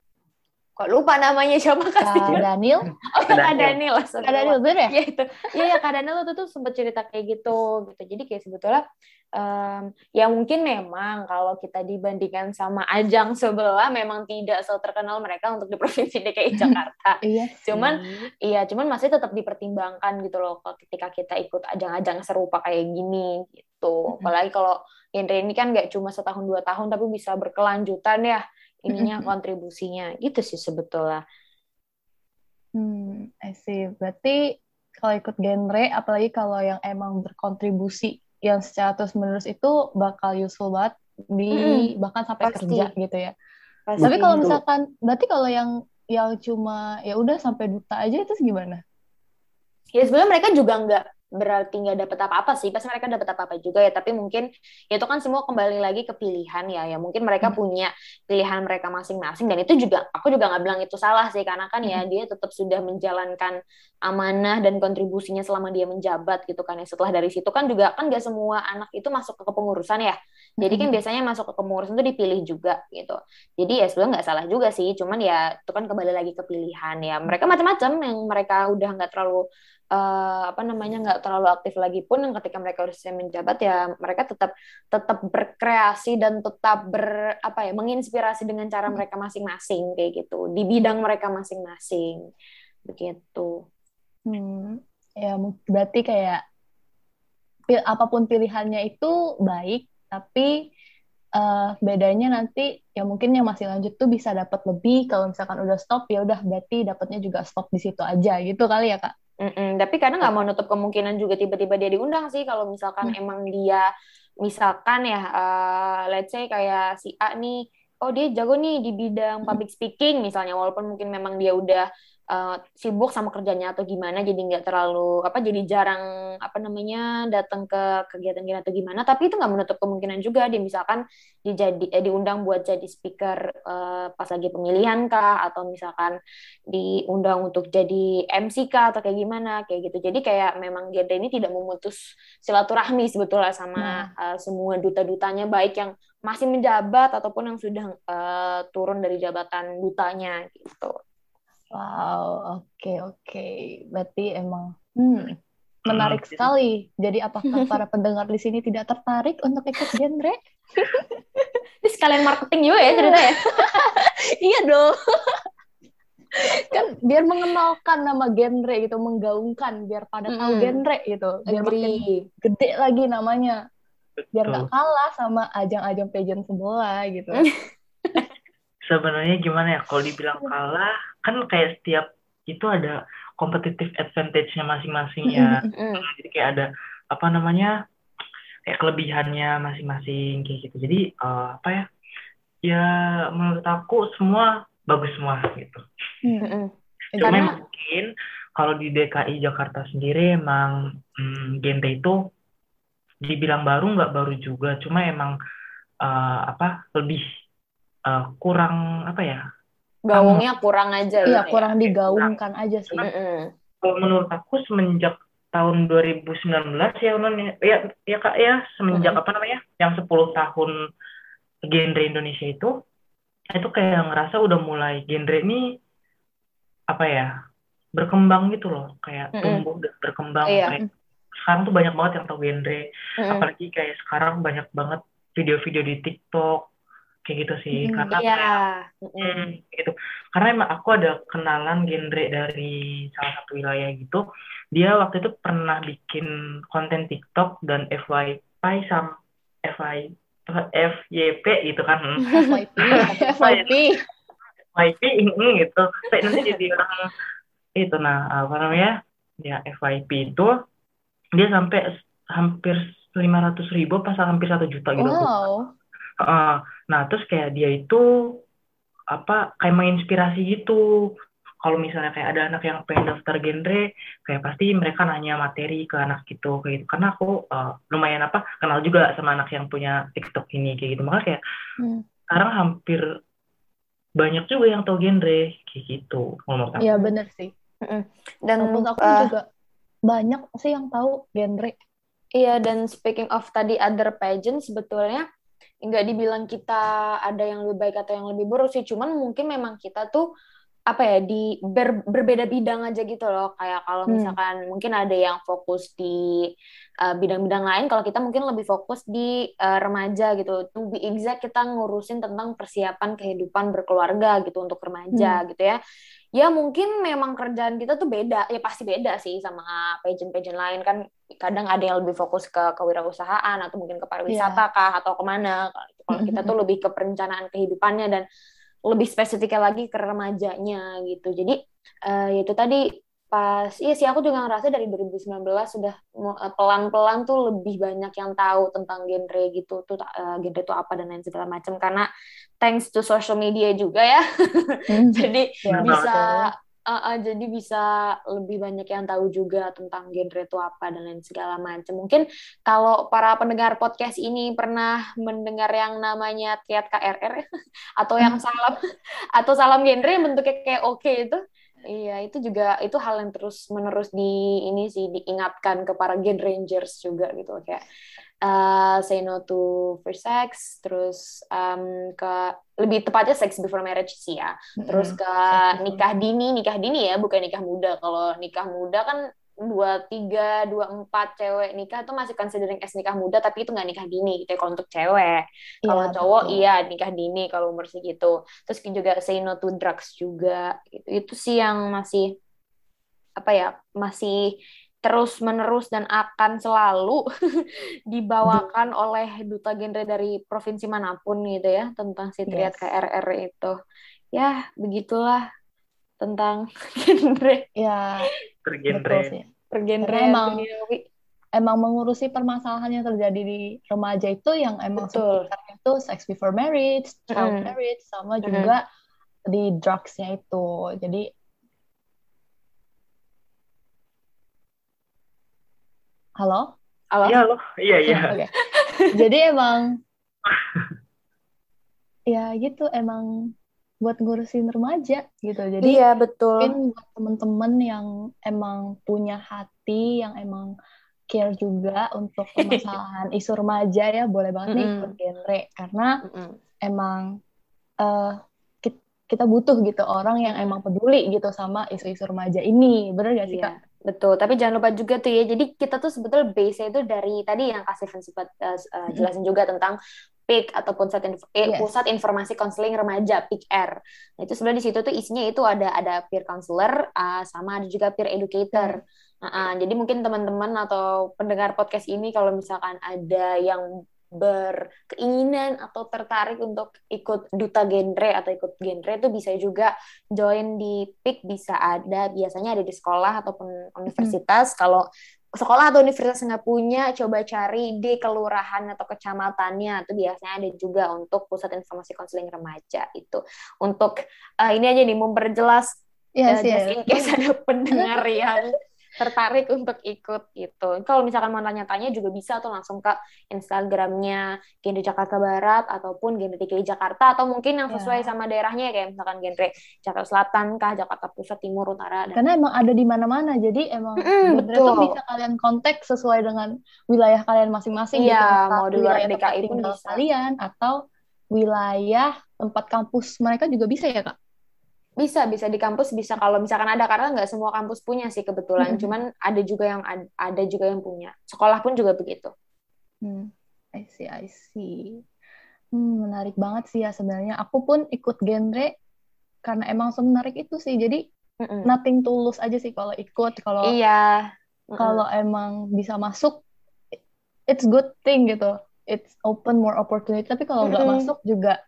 kok lupa namanya siapa Kak Daniel? *laughs* Oh Kak Daniel. Kak Daniel bener ya? Ya itu. Ya ya Kak Daniel itu tuh sempat cerita kayak gitu gitu. Jadi kayak sebetulnya um, ya mungkin memang kalau kita dibandingkan sama ajang sebelah memang tidak so terkenal mereka untuk di provinsi DKI *laughs* Jakarta. Iya cuman iya cuman masih tetap dipertimbangkan gitu loh ketika kita ikut ajang-ajang serupa kayak gini gitu. Apalagi kalau genre ini kan nggak cuma setahun dua tahun tapi bisa berkelanjutan ya ininya kontribusinya gitu sih sebetulnya. Hmm, I see. Berarti kalau ikut genre, apalagi kalau yang emang berkontribusi yang secara terus menerus itu bakal useful banget di hmm, bahkan sampai pasti. kerja gitu ya. Pasti. Tapi kalau misalkan, berarti kalau yang yang cuma ya udah sampai duta aja itu gimana? Ya sebenarnya mereka juga nggak berarti nggak dapat apa-apa sih. Pasti mereka dapat apa-apa juga ya. Tapi mungkin ya itu kan semua kembali lagi ke pilihan ya. Ya mungkin mereka hmm. punya pilihan mereka masing-masing. Dan itu juga aku juga nggak bilang itu salah sih. Karena kan ya hmm. dia tetap sudah menjalankan amanah dan kontribusinya selama dia menjabat gitu kan ya. Setelah dari situ kan juga kan nggak semua anak itu masuk ke kepengurusan ya. Jadi kan hmm. biasanya masuk ke kepengurusan itu dipilih juga gitu. Jadi ya sebenarnya nggak salah juga sih. Cuman ya itu kan kembali lagi ke pilihan ya. Mereka macam-macam yang mereka udah nggak terlalu uh, apa namanya nggak terlalu aktif lagi pun yang ketika mereka udah selesai menjabat ya mereka tetap tetap berkreasi dan tetap ber apa ya menginspirasi dengan cara hmm. mereka masing-masing kayak gitu. Di bidang mereka masing-masing. Begitu. Hmm, ya berarti kayak pil apa pun pilihannya itu baik tapi uh, bedanya nanti ya mungkin yang masih lanjut tuh bisa dapat lebih. Kalau misalkan udah stop ya udah berarti dapatnya juga stop di situ aja gitu kali ya kak Mm-mm, tapi kadang nggak mau nutup kemungkinan juga tiba-tiba dia diundang sih kalau misalkan hmm. emang dia misalkan ya uh, let's say kayak si A nih oh dia jago nih di bidang public speaking misalnya walaupun mungkin memang dia udah uh, sibuk sama kerjanya atau gimana jadi nggak terlalu apa jadi jarang apa namanya datang ke kegiatan-kegiatan atau gimana tapi itu nggak menutup kemungkinan juga dia misalkan dijadi eh, diundang buat jadi speaker uh, pas lagi pemilihan kah atau misalkan diundang untuk jadi MC kah atau kayak gimana kayak gitu jadi kayak memang dia ini tidak memutus silaturahmi sebetulnya sama hmm. uh, semua duta-dutanya baik yang masih menjabat ataupun yang sudah uh, turun dari jabatan dutanya gitu. Wow, oke okay, oke. Okay. Berarti emang hmm, menarik hmm. sekali. Jadi apakah *laughs* para pendengar di sini tidak tertarik untuk ikut genre? *laughs* Ini sekalian marketing juga ya cerita ya? *laughs* iya dong. kan biar mengenalkan nama genre gitu, menggaungkan biar pada hmm. tahu genre gitu, biar Agree. makin gede lagi namanya. Biar nggak kalah sama ajang-ajang pageant sebelah gitu. Sebenarnya gimana ya kalau dibilang kalah kan kayak setiap itu ada competitive advantage-nya masing-masing ya. Jadi kayak ada apa namanya kayak kelebihannya masing-masing kayak gitu. Jadi uh, apa ya? Ya menurut aku semua bagus semua gitu. Mm-hmm. Cuma Karena... mungkin kalau di DKI Jakarta sendiri emang hmm, genre itu dibilang baru nggak baru juga. Cuma emang uh, apa lebih uh, kurang apa ya? gaungnya kurang aja iya kurang ya. digaungkan aja sih kalau menurut aku semenjak tahun 2019 ya non ya ya kak ya semenjak mm-hmm. apa namanya yang 10 tahun genre Indonesia itu itu kayak ngerasa udah mulai genre ini apa ya berkembang gitu loh kayak mm-hmm. tumbuh dan berkembang iya. kayak sekarang tuh banyak banget yang tahu genre mm-hmm. apalagi kayak sekarang banyak banget video-video di TikTok kayak gitu sih hmm, karena iya. hmm, gitu. Karena emang aku ada kenalan genre dari salah satu wilayah gitu. Dia waktu itu pernah bikin konten TikTok dan FYP sam FY FYP gitu kan. *laughs* FYP FYP FYP gitu. Tapi nanti jadi orang itu nah apa namanya ya FYP itu dia sampai hampir lima ratus ribu pas hampir satu juta gitu. Wow. Uh, nah terus kayak dia itu apa kayak menginspirasi gitu. Kalau misalnya kayak ada anak yang pengen daftar genre kayak pasti mereka nanya materi ke anak gitu kayak gitu. Karena aku uh, lumayan apa kenal juga sama anak yang punya TikTok ini kayak gitu. Makanya kayak hmm. sekarang hampir banyak juga yang tahu genre kayak gitu ngomong Iya bener sih. Dan Walaupun aku uh, juga banyak sih yang tahu genre. Iya dan speaking of tadi other pageant sebetulnya nggak dibilang kita ada yang lebih baik atau yang lebih buruk sih cuman mungkin memang kita tuh apa ya di ber, berbeda bidang aja gitu loh kayak kalau hmm. misalkan hmm. mungkin ada yang fokus di uh, bidang-bidang lain kalau kita mungkin lebih fokus di uh, remaja gitu to be exact kita ngurusin tentang persiapan kehidupan berkeluarga gitu untuk remaja hmm. gitu ya ya mungkin memang kerjaan kita tuh beda ya pasti beda sih sama pageant-pageant lain kan kadang ada yang lebih fokus ke kewirausahaan atau mungkin ke pariwisata yeah. kah atau ke mana kalau kita tuh lebih ke perencanaan kehidupannya dan lebih spesifiknya lagi ke remajanya gitu. Jadi uh, itu tadi pas iya sih aku juga ngerasa dari 2019 sudah eh, pelan-pelan tuh lebih banyak yang tahu tentang genre gitu tuh uh, genre itu apa dan lain segala macam. Karena thanks to social media juga ya. *laughs* Jadi ya, bisa uh, uh, jadi bisa lebih banyak yang tahu juga tentang genre itu apa dan lain segala macam. Mungkin kalau para pendengar podcast ini pernah mendengar yang namanya Tiat KRR *laughs* atau yang *laughs* salam atau salam genre bentuknya kayak oke okay itu Iya, itu juga itu hal yang terus menerus di ini sih diingatkan ke para Gen Rangers juga gitu kayak uh, say no to first sex, terus um, ke lebih tepatnya sex before marriage sih ya, terus ke nikah dini, nikah dini ya, bukan nikah muda. Kalau nikah muda kan dua tiga dua empat cewek nikah itu masih considering as nikah muda tapi itu nggak nikah dini gitu ya. Kalau untuk cewek kalau Iya, cowok betul. iya nikah dini kalau umur segitu. Terus juga say no to drugs juga gitu. Itu sih yang masih apa ya masih terus menerus dan akan selalu *laughs* dibawakan oleh duta genre dari provinsi mana pun gitu ya tentang si triad Yes. KRR itu ya begitulah tentang *laughs* genre Ya, sih. pergenrean Karena emang duniawi. emang mengurusi permasalahan yang terjadi di remaja itu yang emang Betul. seputarnya itu sex before marriage, child Mm-mm. marriage, sama juga di drugsnya itu. Jadi halo, Halo? Iya loh, iya iya. *laughs* oke. Jadi emang *laughs* ya gitu emang buat ngurusin remaja gitu. Jadi Iya, betul. mungkin buat temen-temen yang emang punya hati, yang emang care juga untuk *laughs* permasalahan isu remaja ya, boleh banget nih ikut genre. Karena Mm-mm. emang eh, kit- kita butuh gitu orang yang emang peduli gitu sama isu-isu remaja ini. Bener gak sih, Iya, Kak? Betul. Tapi jangan lupa juga tuh ya. Jadi kita tuh sebetulnya base-nya itu dari tadi yang kasih sempat eh, eh, jelasin juga tentang PIK atau pusat Inf- eh, Yes. pusat informasi konseling remaja PIKR. Nah, itu sebenarnya di situ tuh isinya itu ada ada peer counselor eh, sama ada juga peer educator. Nah, eh, jadi mungkin teman-teman atau pendengar podcast ini kalau misalkan ada yang berkeinginan atau tertarik untuk ikut duta genre atau ikut genre itu bisa juga join di PIK bisa ada biasanya ada di sekolah ataupun universitas. Kalau sekolah atau universitas nggak punya coba cari di kelurahan atau kecamatannya. Itu biasanya ada juga untuk pusat informasi konseling remaja itu. Untuk eh, ini aja nih memperjelas Yes, just yes. in case *laughs* ada pendengar *laughs* yang tertarik untuk ikut gitu. Kalau misalkan mau tanya-tanya juga bisa tuh langsung ke Instagramnya Genre Jakarta Barat ataupun Genre DKI Jakarta atau mungkin yang sesuai Ya. sama daerahnya kayak misalkan genre Jakarta Selatan kah, Jakarta Pusat, Timur, Utara dan Karena emang ada di mana-mana, jadi emang Mm-mm, genre tuh betul. bisa kalian kontak sesuai dengan wilayah kalian masing-masing gitu. Iya, Entah mau di luar DKI pun bisa. kalian atau wilayah tempat kampus mereka juga bisa ya, Kak? Bisa, bisa di kampus bisa kalau misalkan ada karena nggak semua kampus punya sih kebetulan. Mm-mm. Cuman ada juga yang ad- ada juga yang punya. Sekolah pun juga begitu. Hmm, I see, I see. Hmm, menarik banget sih ya sebenarnya. Aku pun ikut genre karena emang semenarik itu sih. Jadi Mm-mm. nothing tulus aja sih kalau ikut. Kalau Iya. Kalau emang bisa masuk, it's good thing gitu. It's open more opportunity. Tapi kalau nggak masuk juga,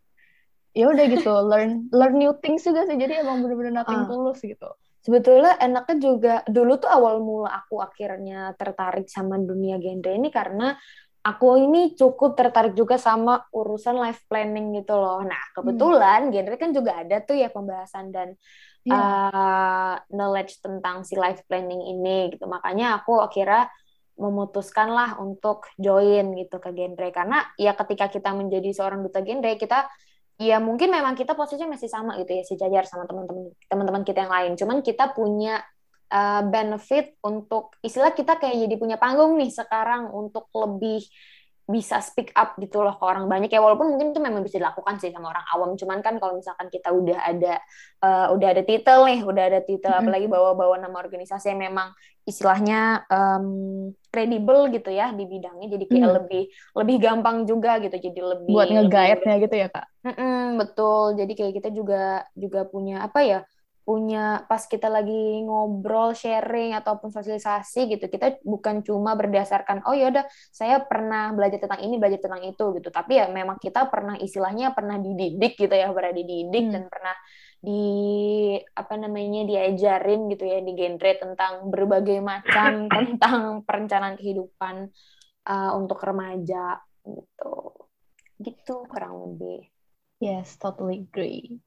ya udah gitu. *laughs* Learn learn new things juga sih. Jadi emang bener-bener nothing Ah. tulus gitu. Sebetulnya enaknya juga dulu tuh awal mula aku akhirnya tertarik sama dunia genre ini karena aku ini cukup tertarik juga sama urusan life planning gitu loh. Nah, kebetulan genre kan juga ada tuh ya pembahasan dan Iya. uh, knowledge tentang si life planning ini gitu. Makanya aku akhirnya memutuskan lah untuk join gitu ke genre karena ya ketika kita menjadi seorang duta genre kita ya mungkin memang kita posisinya masih sama gitu ya sejajar sama teman-teman teman-teman kita yang lain. Cuman kita punya uh, benefit untuk istilah kita kayak jadi punya panggung nih sekarang untuk lebih bisa speak up gitu loh ke orang banyak ya walaupun mungkin itu memang bisa dilakukan sih sama orang awam cuman kan kalau misalkan kita udah ada uh, udah ada titel nih udah ada titel Mm-mm. apalagi bawa-bawa nama organisasi yang memang istilahnya um, kredibel gitu ya di bidangnya jadi kayak Hmm. lebih lebih gampang juga gitu jadi lebih Buat nge-guide-nya gitu ya, Kak. Mm-mm, betul. Jadi kayak kita juga juga punya apa ya? Punya pas kita lagi ngobrol, sharing ataupun sosialisasi gitu, kita bukan cuma berdasarkan oh ya udah saya pernah belajar tentang ini, belajar tentang itu gitu. Tapi ya memang kita pernah istilahnya pernah dididik gitu ya, pernah dididik Hmm. dan pernah di apa namanya diajarin gitu ya di genre tentang berbagai macam *laughs* tentang perencanaan kehidupan uh, untuk remaja gitu. Gitu kurang lebih. Yes, totally agree.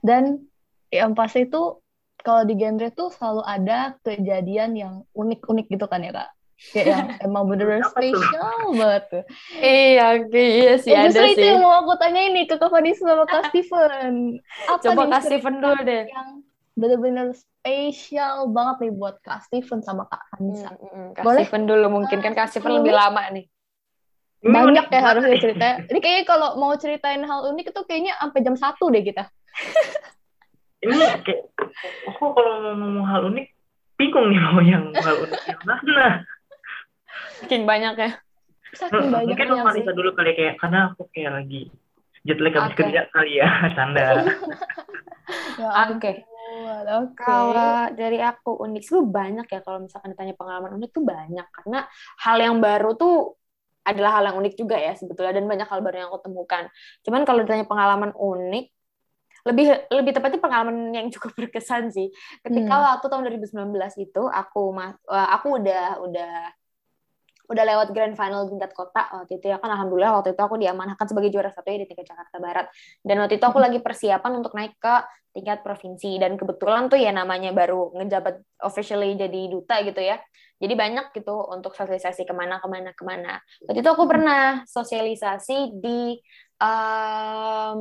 Dan yang pasti itu kalau di genre tuh selalu ada kejadian yang unik-unik gitu kan ya kak? Kayak yang *laughs* emang bener-bener spesial banget tuh. Iya, iya sih Ya, ada justru itu sih. yang mau aku tanya ini ke Kak Fadis sama Kak *laughs* Steven. Apa Coba Kak Steven dulu deh. Yang bener-bener spesial banget nih buat Kak Steven sama Kak Anissa. hmm, hmm. Kak Boleh? Steven dulu mungkin kan Kak Steven lebih lama nih. Banyak ya harusnya cerita. Ini kayaknya kalau mau ceritain hal unik itu kayaknya sampai jam satu deh kita. *laughs* Ini kayak aku kalau mau ngomong hal unik bingung nih mau yang hal unik yang mana. Saking banyak ya. Saking Mungkin banyaknya sih. Marisa dulu kali kayak karena aku kayak lagi jet lag habis kerja kali ya, *laughs* canda. *laughs* Ya Oke. Oke. Kalau dari aku unik sih banyak ya kalau misalkan ditanya pengalaman unik tuh banyak karena hal yang baru tuh adalah hal yang unik juga ya sebetulnya dan banyak hal baru yang aku temukan. Cuman kalau ditanya pengalaman unik lebih lebih tepatnya pengalaman yang *laughs* cukup berkesan sih. Ketika Hmm. waktu tahun 2019 itu aku eh, aku udah udah udah lewat grand final tingkat kota waktu itu ya kan alhamdulillah waktu itu aku diamanahkan sebagai juara satu ya di tingkat Jakarta Barat. Dan waktu itu aku lagi persiapan untuk naik ke tingkat provinsi. Dan kebetulan tuh ya namanya baru ngejabat officially jadi duta gitu ya. Jadi banyak gitu untuk sosialisasi ke mana ke mana ke mana. Waktu itu aku pernah sosialisasi di em,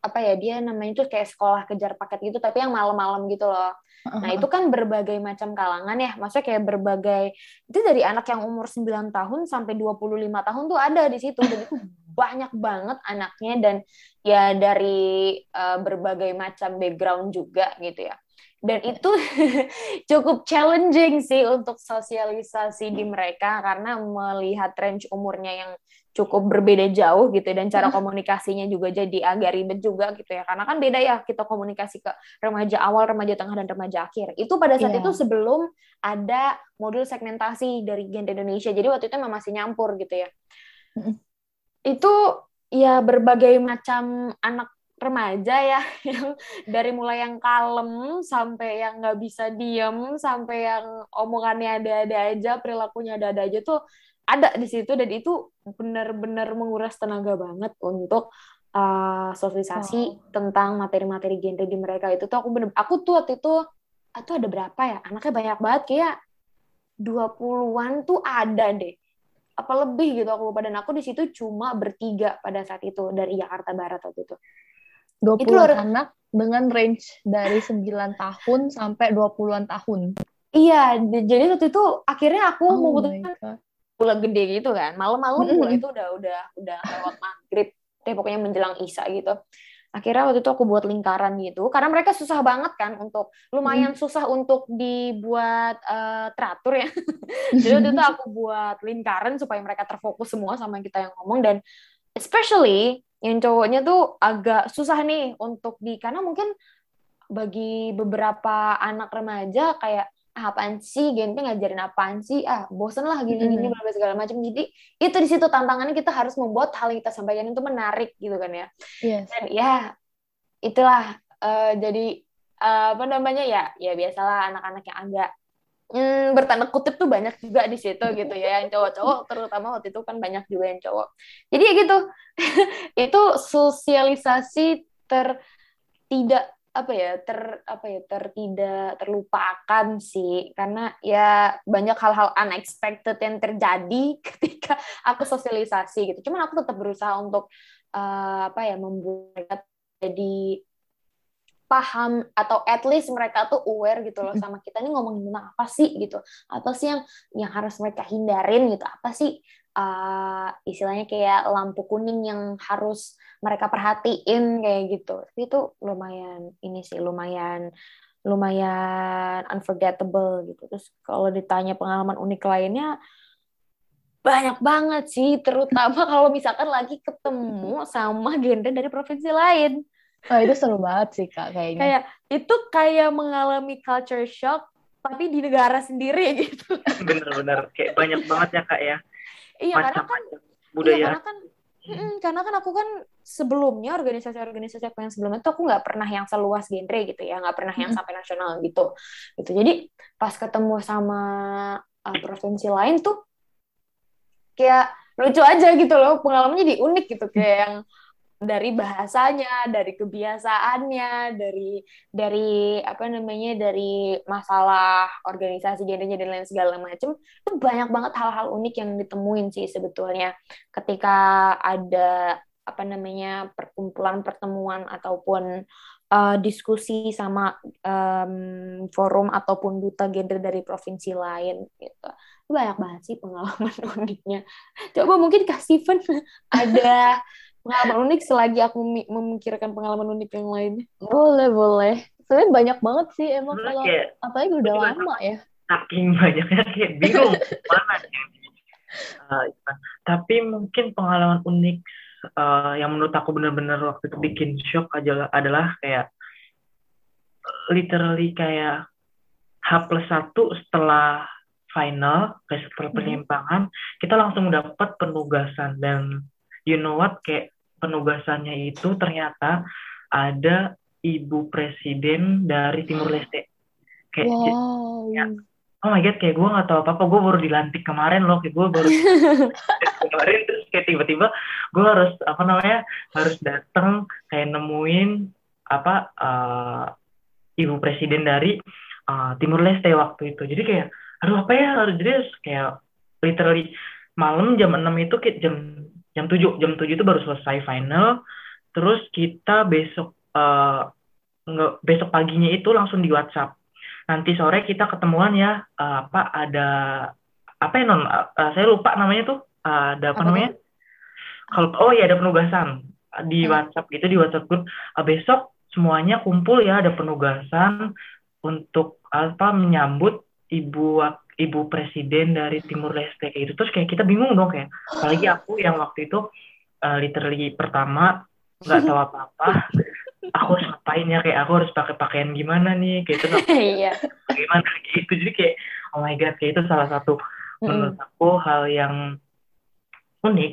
apa ya dia namanya tuh kayak sekolah kejar paket gitu tapi yang malam-malam gitu loh Nah, itu kan berbagai macam kalangan ya. Maksudnya kayak berbagai itu dari anak yang umur 9 tahun sampai 25 tahun tuh ada di situ dan *laughs* itu banyak banget anaknya dan ya dari eh, berbagai macam background juga gitu ya. Dan itu *laughs* cukup challenging sih untuk sosialisasi di mereka karena melihat range umurnya yang cukup berbeda jauh gitu dan cara komunikasinya juga jadi agak ribet juga gitu ya. Karena kan beda ya kita komunikasi ke remaja awal, remaja tengah, dan remaja akhir. Itu pada saat Iya. itu sebelum ada modul segmentasi dari Gen Indonesia. Jadi waktu itu memang masih nyampur gitu ya. Itu ya berbagai macam anak remaja ya *laughs* yang dari mulai yang kalem sampai yang nggak bisa diem sampai yang omongannya ada-ada aja perilakunya ada-ada aja tuh ada di situ dan itu benar-benar menguras tenaga banget untuk uh, sosialisasi tentang materi-materi genre di mereka. Itu tuh aku bener aku tuh waktu itu itu ada berapa ya? Anaknya banyak banget kayak 20-an tuh ada deh. Apa lebih gitu aku lupa. Dan aku di situ cuma bertiga pada saat itu dari Jakarta Barat waktu itu. 20 Itu luar- anak dengan range dari 9 tahun sampai 20-an tahun. iya di- jadi waktu itu akhirnya aku Oh memutuskan mulai gede gitu kan. Malam-malam Mm-mm. mulai itu udah udah udah lewat maghrib. Deh pokoknya menjelang isya gitu. Akhirnya waktu itu aku buat lingkaran gitu. Karena mereka susah banget kan untuk lumayan susah untuk dibuat eh, teratur ya. *laughs* Jadi waktu itu *laughs* aku buat lingkaran supaya mereka terfokus semua sama kita yang ngomong. Dan especially yang cowoknya tuh agak susah nih untuk di karena mungkin bagi beberapa anak remaja kayak ah, apaan sih? Gente ngajarin apaan sih? Ah bosen lah gini-gini Mm-mm. bla bla segala macam. Jadi itu di situ tantangannya kita harus membuat hal yang kita sampaikan itu menarik gitu kan ya. Yes. dan ya itulah eh, jadi eh, apa namanya ya? Ya biasalah anak-anak yang agak hmm, bertanda kutip tuh banyak juga di situ gitu ya. Yang cowok-cowok terutama waktu itu kan banyak juga yang cowok. Jadi ya gitu. *laughs* Itu sosialisasi ter tidak apa ya ter apa ya ter tidak terlupakan sih. Karena ya banyak hal-hal unexpected yang terjadi *laughs* ketika aku sosialisasi gitu. Cuman aku tetap berusaha untuk eh, apa ya membuat jadi paham atau at least mereka tuh aware gitu loh sama kita ini ngomongin tentang apa sih gitu. Apa sih yang yang harus mereka hindarin gitu. Apa sih uh, istilahnya kayak lampu kuning yang harus mereka perhatiin kayak gitu. Tapi itu lumayan ini sih lumayan lumayan unforgettable gitu. Terus kalau ditanya pengalaman unik lainnya banyak banget sih. Terutama *laughs* kalau misalkan lagi ketemu sama genre dari provinsi lain Oh, itu seru banget sih, Kak, kayaknya. kayak itu kayak mengalami culture shock tapi di negara sendiri *laughs* gitu. Bener-bener kayak banyak banget ya kak ya. Iya karena kan macam-macam iya budaya. karena kan mm, karena kan aku kan sebelumnya organisasi-organisasi aku yang sebelumnya tuh aku nggak pernah yang seluas genre gitu ya nggak pernah yang sampai nasional gitu. Gitu. Jadi pas ketemu sama uh, provinsi lain tuh kayak lucu aja gitu loh pengalamannya jadi unik gitu kayak yang dari bahasanya, dari kebiasaannya, dari dari apa namanya, dari masalah organisasi gendernya dan lain segala macam, itu banyak banget hal-hal unik yang ditemuin sih sebetulnya ketika ada apa namanya perkumpulan pertemuan ataupun uh, diskusi sama um, forum ataupun duta gender dari provinsi lain gitu. Banyak banget sih pengalaman *laughs* uniknya. Coba mungkin kak Steven *laughs* ada pengalaman unik selagi aku memi- memikirkan pengalaman unik yang lain Boleh, boleh. sebenarnya banyak banget sih emang Sebenarnya kalau kayak apalagi udah lama ya saking banyaknya kayak bingung mana yang Uh, tapi mungkin pengalaman unik uh, yang menurut aku benar-benar waktu itu bikin shock adalah adalah kayak literally kayak H plus satu setelah final kayak setelah Mhm. penyimpangan kita langsung dapat penugasan dan you know what kayak penugasannya itu ternyata ada ibu presiden dari Timur Leste. Kayak wow. ya. oh my god kayak gue nggak tahu apa apa gue baru dilantik kemarin loh. Kayak gue baru *laughs* kemarin. Terus kayak tiba-tiba gue harus apa namanya harus datang kayak nemuin apa uh, ibu presiden dari uh, Timur Leste waktu itu. Jadi kayak aduh apa ya? Harus jadi kayak literally malam jam 6 itu kayak jam jam 7 jam 7 itu baru selesai final. Terus kita besok uh, besok paginya itu langsung di WhatsApp. Nanti sore kita ketemuan ya uh, apa ada apa ya non uh, saya lupa namanya tuh. Uh, ada apa, Apa namanya? kalau oh ya ada penugasan. Di Hmm. WhatsApp gitu di WhatsApp group. Uh, besok semuanya kumpul ya ada penugasan untuk apa menyambut ibu ibu presiden dari Timur Leste kayak gitu. Terus kayak kita bingung dong kayak apalagi aku yang waktu itu uh, literally pertama nggak tahu apa-apa aku harus ngapain ya kayak aku harus pakai pakaian gimana nih kayak itu *laughs* Iya. gimana gitu. Jadi kayak oh my god kayak itu salah satu menurut aku hal yang unik.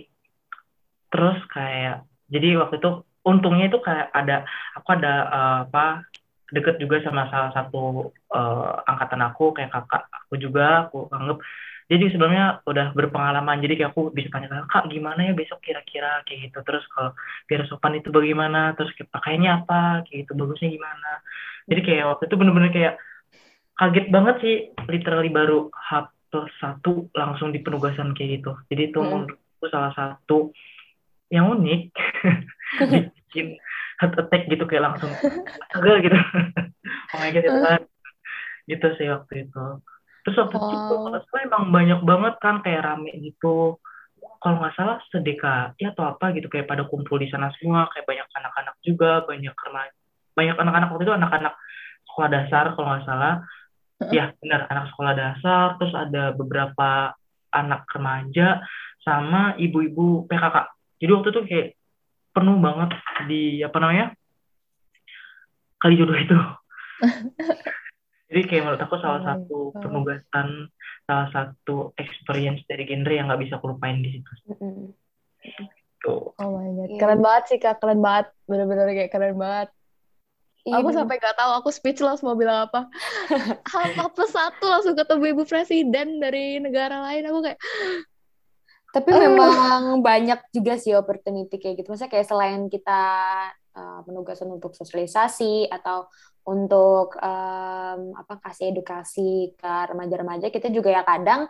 Terus kayak jadi waktu itu untungnya itu kayak ada aku ada uh, apa deket juga sama salah satu uh, angkatan aku kayak kakak aku juga aku anggap. Jadi sebelumnya udah berpengalaman jadi kayak aku bisa tanya kak gimana ya besok kira-kira? Kayak gitu. Terus kalau biar sopan itu bagaimana? Terus kayak pakainya apa? Kayak gitu bagusnya gimana? Jadi kayak waktu itu bener-bener kayak kaget banget sih literally baru H plus satu langsung di penugasan kayak gitu. Jadi itu Mm. menurutku salah satu yang unik. *laughs* Bikin heart attack gitu kayak langsung agak gitu. *laughs* Oh my god itu kan. Gitu sih waktu itu. Terus waktu itu Wow. kalau salah emang banyak banget kan kayak rame gitu. Kalau nggak salah sedekah ya atau apa gitu kayak pada kumpul di sana semua kayak banyak anak-anak juga banyak remaja banyak anak-anak. Waktu itu anak-anak sekolah dasar kalau nggak salah. Ya benar anak sekolah dasar terus ada beberapa anak remaja sama ibu-ibu PKK jadi waktu itu kayak penuh banget di apa namanya kali jodoh itu. *laughs* Jadi kayak menurut aku salah my satu God. penugasan salah satu experience dari genre yang nggak bisa aku lupain di situ. Tuh oh my god. Iya. keren banget sih kak. Keren banget. Bener-bener kayak keren banget. Iya, aku bener. sampai nggak tahu aku speechless mau bilang apa. *laughs* Hal plus satu langsung ketemu ibu presiden dari negara lain. Aku kayak Tapi Eh. memang banyak juga sih opportunity kayak gitu. Maksudnya kayak selain kita uh, penugasan untuk sosialisasi atau untuk um, apa kasih edukasi ke remaja-remaja, kita juga ya kadang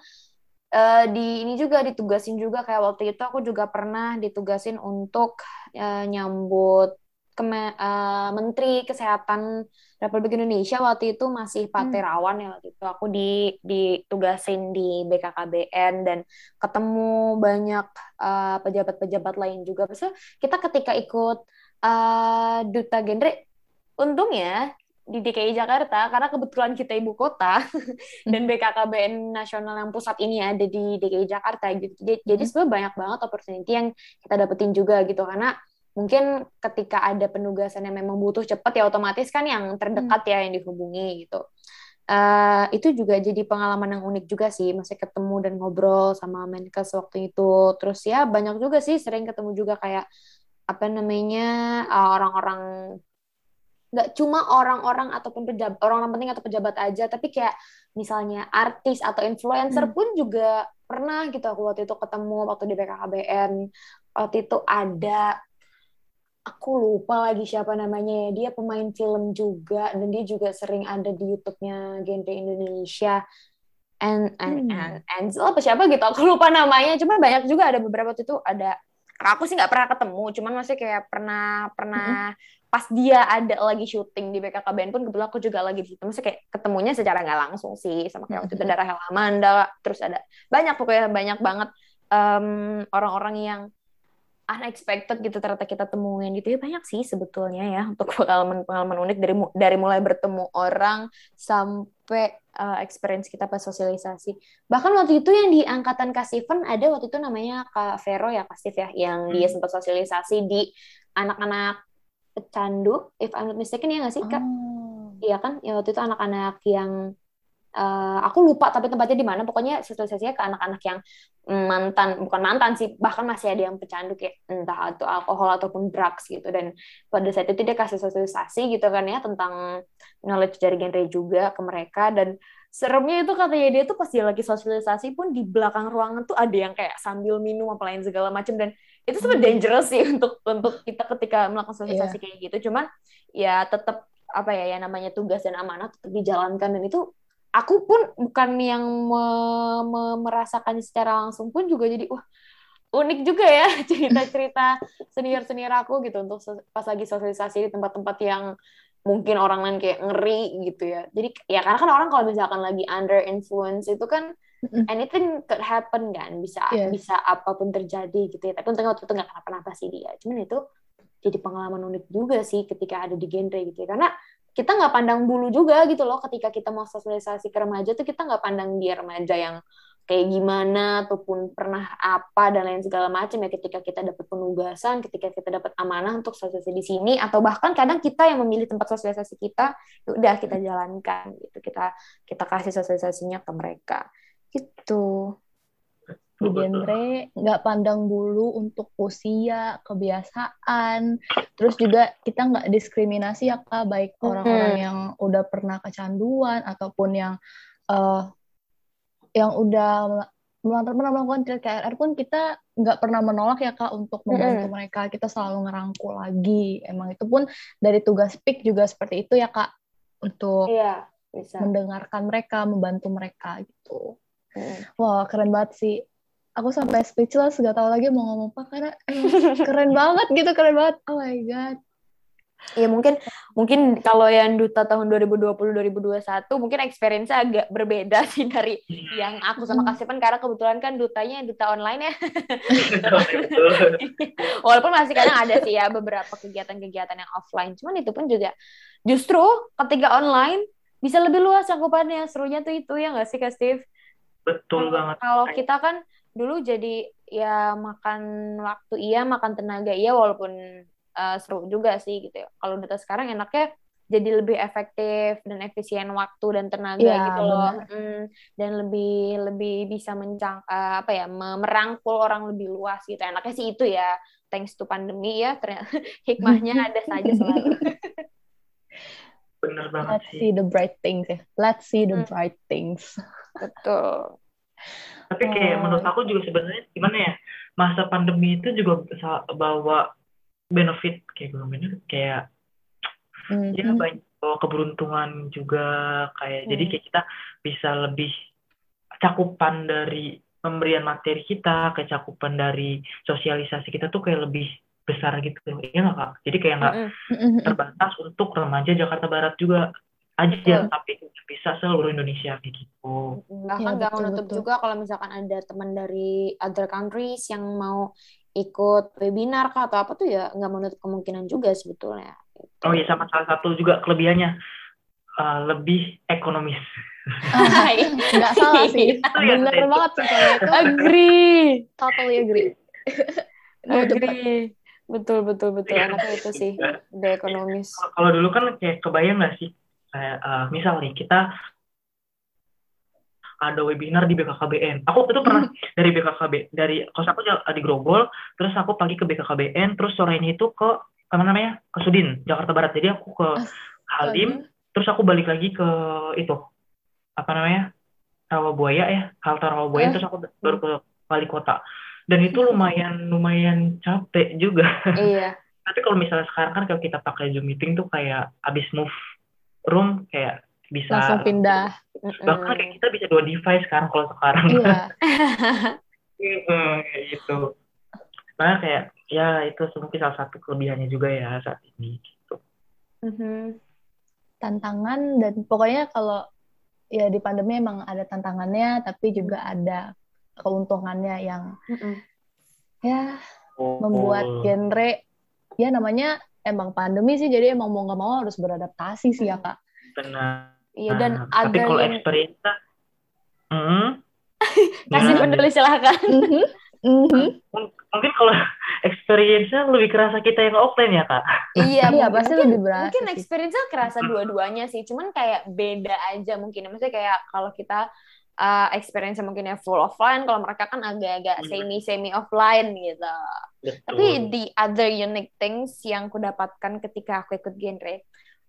uh, di ini juga ditugasin juga kayak waktu itu aku juga pernah ditugasin untuk uh, nyambut keme- uh, Menteri Kesehatan Republik Indonesia waktu itu masih Pak Hmm. Terawan ya waktu itu aku di ditugasin di BKKBN dan ketemu banyak uh, pejabat-pejabat lain juga. Maksudnya kita ketika ikut uh, duta genre, untungnya di DKI Jakarta karena kebetulan kita ibu kota *laughs* dan BKKBN nasional yang pusat ini ada di DKI Jakarta gitu. Jadi, jadi Hmm. sebenarnya banyak banget opportunity yang kita dapetin juga gitu karena mungkin ketika ada penugasan yang memang butuh cepat ya otomatis kan yang terdekat ya yang dihubungi gitu. Eh, itu juga jadi pengalaman yang unik juga sih, masih ketemu dan ngobrol sama Menkes waktu itu. Terus ya banyak juga sih sering ketemu juga kayak apa namanya eh, orang-orang nggak cuma orang-orang ataupun pejabat orang-orang penting atau pejabat aja, tapi kayak misalnya artis atau influencer Hmm. pun juga pernah gitu aku waktu itu ketemu waktu di BKKBN. Waktu itu ada aku lupa lagi siapa namanya ya. Dia pemain film juga dan dia juga sering ada di YouTube-nya Genre Indonesia. And and Hmm. and Ansel apa siapa gitu aku lupa namanya. Cuma banyak juga ada beberapa waktu itu ada aku sih nggak pernah ketemu, cuman masih kayak pernah pernah pas dia ada lagi syuting di BKKBN pun kebetulan aku juga lagi di situ. Maksudnya kayak ketemunya secara nggak langsung sih sama kayak waktu itu ada Rahel Amanda, terus ada banyak pokoknya banyak banget em, orang-orang yang unexpected gitu ternyata kita temuin gitu ya banyak sih sebetulnya ya untuk pengalaman-pengalaman unik dari dari mulai bertemu orang sampai uh, experience kita pas sosialisasi. Bahkan waktu itu yang di angkatan Steven ada waktu itu namanya Kak Vero ya Steve ya yang hmm. dia sempat sosialisasi di anak-anak pecandu if I'm not mistaken ya nggak sih Kak? Oh. Iya kan? Ya waktu itu anak-anak yang uh, aku lupa tapi tempatnya di mana. Pokoknya sosialisasinya ke anak-anak yang mantan bukan mantan sih bahkan masih ada yang pecandu kayak entah itu alkohol ataupun drugs gitu. Dan pada saat itu dia kasih sosialisasi gitu kan ya tentang knowledge dari genre juga ke mereka. Dan seremnya itu katanya dia tuh pas dia lagi sosialisasi pun di belakang ruangan tuh ada yang kayak sambil minum apa lain segala macam dan itu sebenarnya hmm. dangerous sih *laughs* untuk untuk kita ketika melakukan sosialisasi yeah. kayak gitu. Cuman ya tetap apa ya ya namanya tugas dan amanah tetap dijalankan. Dan itu aku pun bukan yang me, me, merasakan secara langsung pun juga jadi wah unik juga ya *laughs* cerita-cerita senior-senior aku gitu untuk pas lagi sosialisasi di tempat-tempat yang mungkin orang lain kayak ngeri gitu ya. Jadi ya karena kan orang kalau misalkan lagi under influence itu kan anything could happen kan, bisa yeah. bisa apa pun terjadi gitu ya. Tapi untungnya waktu itu nggak kenapa-napa sih dia. Cuman itu jadi pengalaman unik juga sih ketika ada di genre gitu ya. Karena kita nggak pandang bulu juga gitu loh. Ketika kita mau sosialisasi ke remaja tuh kita nggak pandang dia remaja yang kayak gimana ataupun pernah apa dan lain segala macam. Ya ketika kita dapat penugasan ketika kita dapat amanah untuk sosialisasi di sini atau bahkan kadang kita yang memilih tempat sosialisasi kita ya udah kita jalankan gitu. Kita kita kasih sosialisasinya ke mereka. Gitu di genre nggak pandang bulu untuk usia kebiasaan terus juga kita nggak diskriminasi ya kak baik orang-orang hmm. yang udah pernah kecanduan ataupun yang uh, yang udah pernah melakukan KRR pun kita nggak pernah menolak ya kak untuk membantu hmm. mereka kita selalu ngerangkul lagi emang itu pun dari tugas PIK juga seperti itu ya kak untuk iya, bisa. mendengarkan mereka membantu mereka gitu hmm. wah keren banget sih aku sampai speechless gak tahu lagi mau ngomong apa karena eh, *laughs* keren banget gitu keren banget oh my god Ya mungkin mungkin kalau yang duta tahun 2020-2021 mungkin experience agak berbeda *laughs* sih dari yang aku sama Kasipan karena kebetulan kan dutanya duta online ya. *laughs* Walaupun masih kadang ada sih ya beberapa kegiatan-kegiatan yang offline. Cuman itu pun juga justru ketika online bisa lebih luas cakupannya. Serunya tuh itu ya nggak sih Kak Steve? Betul banget. Kalau kita kan dulu jadi ya makan waktu iya makan tenaga iya walaupun uh, seru juga sih gitu. Ya kalau data sekarang enaknya jadi lebih efektif dan efisien waktu dan tenaga ya, gitu loh. mm, dan lebih lebih bisa mencang uh, apa ya merangkul orang lebih luas gitu. Enaknya sih itu ya. Thanks to pandemi ya ternyata *laughs* hikmahnya *laughs* ada saja selalu. Bener banget let's see the bright things ya. Let's see the hmm. bright things. Betul tapi kayak oh. menurut aku juga sebenarnya gimana ya masa pandemi itu juga bisa bawa benefit kayak belum benefit kayak mm-hmm. ya banyak bawa keberuntungan juga kayak mm. jadi kayak kita bisa lebih cakupan dari pemberian materi kita kecakupan dari sosialisasi kita tuh kayak lebih besar gitu ya nggak kak jadi kayak nggak mm-hmm. terbatas untuk remaja Jakarta Barat juga aja hmm. tapi bisa seluruh Indonesia kayak gitu. Bahkan ya, nggak menutup juga kalau misalkan ada teman dari other countries yang mau ikut webinar kah atau apa tuh ya nggak menutup kemungkinan juga sebetulnya. Oh iya sama salah satu juga kelebihannya uh, lebih ekonomis. Ah, *laughs* nggak salah sih. Iya, Bener ya, banget sih kalau itu. Agree. Totally agree. *laughs* agree. Betul betul betul. Enaknya itu sih, udah ekonomis. Kalau dulu kan kayak kebayang nggak sih kayak uh, misal nih kita ada webinar di BKKBN. Aku waktu itu pernah hmm. dari BKKB dari kos aku di Grogol, terus aku pagi ke BKKBN, terus sore ini itu ke apa namanya ke Sudin Jakarta Barat. Jadi aku ke Halim, terus aku balik lagi ke itu apa namanya Rawabuaya ya, halte Rawabuaya, eh. terus aku baru ke Wali Kota. Dan itu lumayan lumayan capek juga. Iya. *laughs* Tapi kalau misalnya sekarang kan kalau kita pakai Zoom meeting tuh kayak abis move room kayak bisa langsung pindah bahkan kayak kita bisa dua device sekarang kalau sekarang iya *laughs* kayak gitu nah kayak ya itu mungkin salah satu kelebihannya juga ya saat ini gitu mm-hmm. tantangan dan pokoknya kalau ya di pandemi emang ada tantangannya tapi juga ada keuntungannya yang mm-hmm. ya membuat Betul. genre ya namanya emang pandemi sih jadi emang mau nggak mau harus beradaptasi sih ya kak. benar. Iya dan Nah, tapi ada kalau yang experience hmm, *laughs* kasih penulis silahkan. Mhm, mhm. Mung- mungkin kalau experience-nya lebih kerasa kita yang offline ya kak. Iya, Iya mungkin, pasti mungkin, lebih berasa mungkin experience-nya kerasa dua-duanya sih, cuman kayak beda aja mungkin. Maksudnya kayak kalau kita uh, experience mungkin ya full offline, kalau mereka kan agak-agak Hmm. semi-semi offline gitu. Betul. Tapi the other unique things yang aku dapatkan ketika aku ikut genre,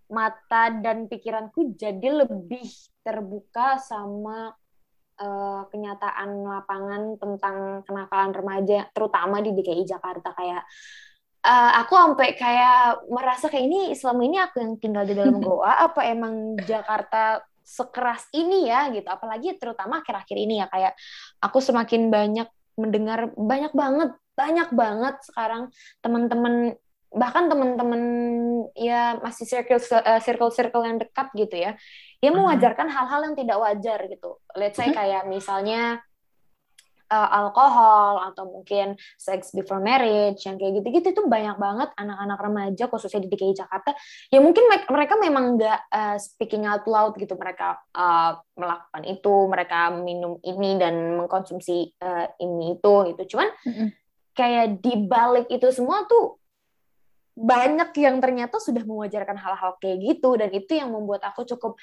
mata dan pikiranku jadi lebih terbuka sama uh, kenyataan lapangan tentang kenakalan remaja, terutama di DKI Jakarta kayak uh, aku sampai kayak merasa kayak ini selama ini aku yang tinggal di dalam *laughs* goa apa emang Jakarta sekeras ini ya gitu. Apalagi terutama akhir-akhir ini ya kayak aku semakin banyak mendengar banyak banget banyak banget sekarang teman-teman bahkan teman-teman ya masih circle eh, circle circle yang dekat gitu ya dia Mhm. mewajarkan hal-hal yang tidak wajar gitu. Let's say kayak misalnya uh, alkohol atau mungkin sex before marriage yang kayak gitu-gitu itu banyak banget anak-anak remaja khususnya di DKI Jakarta ya mungkin me- mereka memang nggak uh, speaking out loud gitu mereka uh, melakukan itu mereka minum ini dan mengkonsumsi uh, ini itu gitu cuman Mhm. kayak di balik itu semua tuh banyak yang ternyata sudah mewajarkan hal-hal kayak gitu dan itu yang membuat aku cukup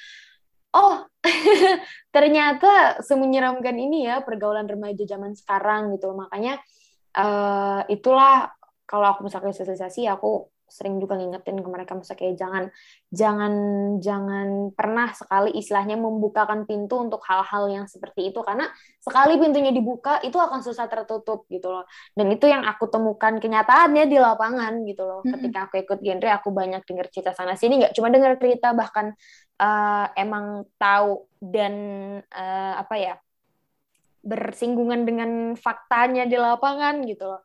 oh *laughs* ternyata semenyeramkan ini ya pergaulan remaja zaman sekarang gitu loh. makanya eh, itulah kalau aku misalnya sosialisasi aku sering juga ngingetin ke mereka misalnya kayak jangan jangan jangan pernah sekali istilahnya membukakan pintu untuk hal-hal yang seperti itu. Karena sekali pintunya dibuka itu akan susah tertutup gitu loh. Dan itu yang aku temukan kenyataannya di lapangan gitu loh. Ketika aku ikut genre aku banyak dengar cerita sana sini nggak cuma dengar cerita bahkan eh, emang tahu dan eh, apa ya bersinggungan dengan faktanya di lapangan gitu loh.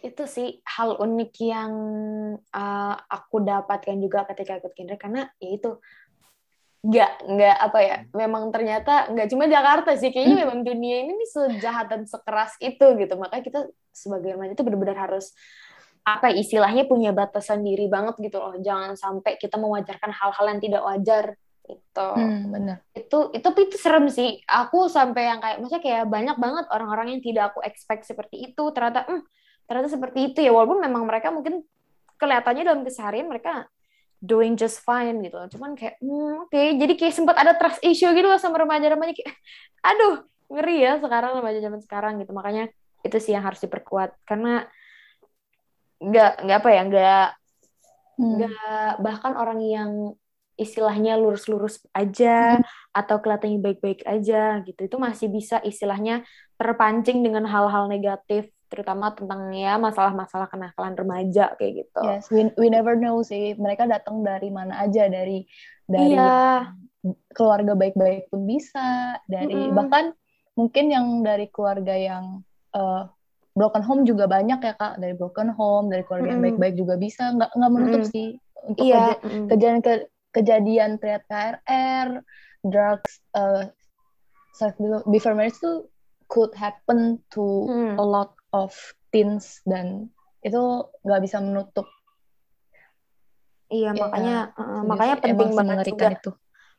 Itu sih hal unik yang eh, aku dapatkan juga ketika ikut genre karena ya itu nggak nggak apa ya memang ternyata nggak cuma Jakarta sih kayaknya memang dunia ini nih sejahat dan sekeras itu gitu. Makanya kita sebagai remaja itu benar-benar harus apa ya, istilahnya punya batasan diri banget gitu loh. Jangan sampai kita mewajarkan hal-hal yang tidak wajar itu Hmm, bener. itu itu itu serem sih. Aku sampai yang kayak maksudnya kayak banyak banget orang-orang yang tidak aku expect seperti itu. Ternyata hmm, ternyata seperti itu ya. Walaupun memang mereka mungkin kelihatannya dalam keseharian mereka doing just fine gitu loh. cuman kayak hmm, oke. Jadi kayak sempat ada trust issue gitu loh sama remaja-remaja. Kayak aduh ngeri ya sekarang remaja zaman sekarang gitu. Makanya itu sih yang harus diperkuat. Karena nggak nggak apa ya nggak Hmm. nggak bahkan orang yang istilahnya lurus-lurus aja atau kelihatannya baik-baik aja gitu itu masih bisa istilahnya terpancing dengan hal-hal negatif terutama tentang ya masalah-masalah kenakalan remaja kayak gitu. Yes, we, we never know sih. Mereka datang dari mana aja, dari dari Iya. keluarga baik-baik pun bisa, dari Mm-mm. bahkan mungkin yang dari keluarga yang eh, broken home juga banyak ya kak, dari broken home, dari keluarga yang baik-baik juga bisa, nggak nggak menutup Mm-mm. sih untuk Iya. keja- mm. kejadian ke- kejadian teriak KRR, drugs, eh, sex before marriage tuh could happen to Hmm. a lot of teens dan itu nggak bisa menutup Iya, Ya, makanya uh, Iya makanya penting banget juga itu.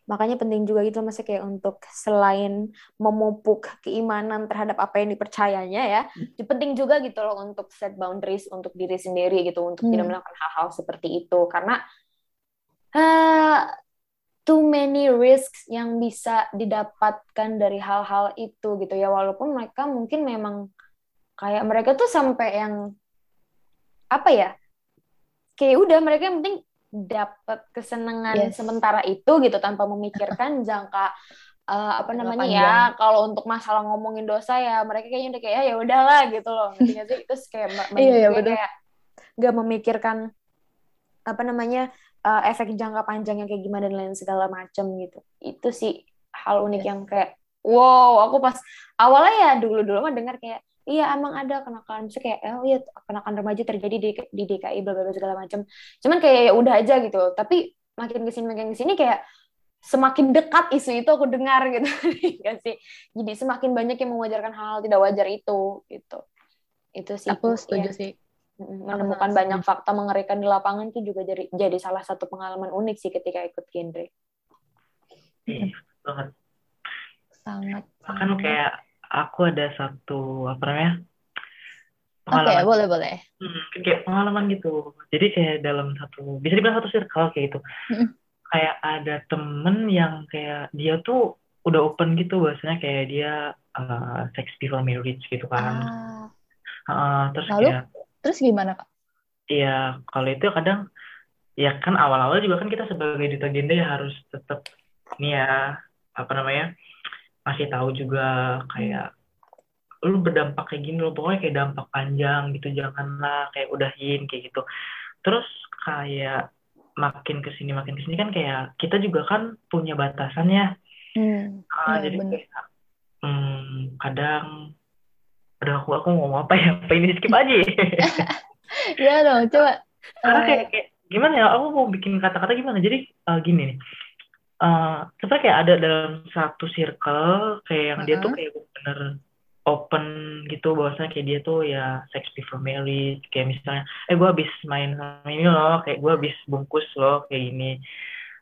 Makanya penting juga gitu maksudnya kayak untuk selain memupuk keimanan terhadap apa yang dipercayanya ya penting juga gitu loh untuk set boundaries untuk diri sendiri gitu untuk tidak Hmm. melakukan hal-hal seperti itu. Karena eh, too many risks yang bisa didapatkan dari hal-hal itu gitu ya. Walaupun mereka mungkin memang kayak mereka tuh sampai yang apa ya kayak udah mereka yang penting dapat kesenangan Yes. sementara itu gitu tanpa memikirkan *laughs* jangka eh, apa namanya panjang. ya kalau untuk masalah ngomongin dosa ya mereka kayaknya udah kayak ya udahlah gitu loh ngerti sih terus kayak Iya, iya, kayak nggak memikirkan apa namanya eh, efek jangka panjangnya kayak gimana dan lain segala macam gitu itu sih hal unik Yes. yang kayak wow aku pas awalnya ya dulu dulu mah dengar kayak iya emang ada kenakalan Maksudnya kayak oh iya kenakalan remaja terjadi di di DKI bla bla segala macam cuman kayak ya udah aja gitu tapi makin ke sini makin ke sini kayak semakin dekat isu itu aku dengar gitu Nggak *laughs* sih jadi semakin banyak yang mewajarkan hal-hal tidak wajar itu gitu Itu sih. Aku ya. setuju sih. Mm, Menemukan banyak fakta mengerikan di lapangan itu juga jadi jadi salah satu pengalaman unik sih ketika ikut genre. Iya, banget. Sangat. Bahkan kayak aku ada satu apa namanya Oke, pengalaman boleh boleh. Hmm, kayak pengalaman gitu. Jadi kayak dalam satu, bisa dibilang satu circle kayak gitu. Mm-mm. Kayak ada temen yang kayak dia tuh udah open gitu bahasanya kayak dia uh, sex before marriage gitu kan. Ah, Uh, terus Lalu? kayak, terus gimana kak? ya kalau itu kadang, ya kan awal-awal juga kan kita sebagai duta gender ya harus tetap nih ya, apa namanya, masih tahu juga kayak lu berdampak kayak gini loh pokoknya kayak dampak panjang gitu janganlah kayak udahin kayak gitu. Terus kayak makin ke sini makin ke sini kan kayak kita juga kan punya batasannya Hmm, Ah, iya, jadi bener. kayak hmm, kadang udah aku aku ngomong apa ya? Apa ini? Skip aja ya. *laughs* Iya dong, coba. karena kayak, kayak gimana ya? Aku mau bikin kata-kata gimana? Jadi eh, gini nih Eh sebenarnya kayak ada dalam satu circle kayak yang dia tuh kayak bener open gitu bahwasanya kayak dia tuh ya sex before marriage kayak misalnya eh gue habis main sama ini loh kayak gue habis bungkus loh kayak gini.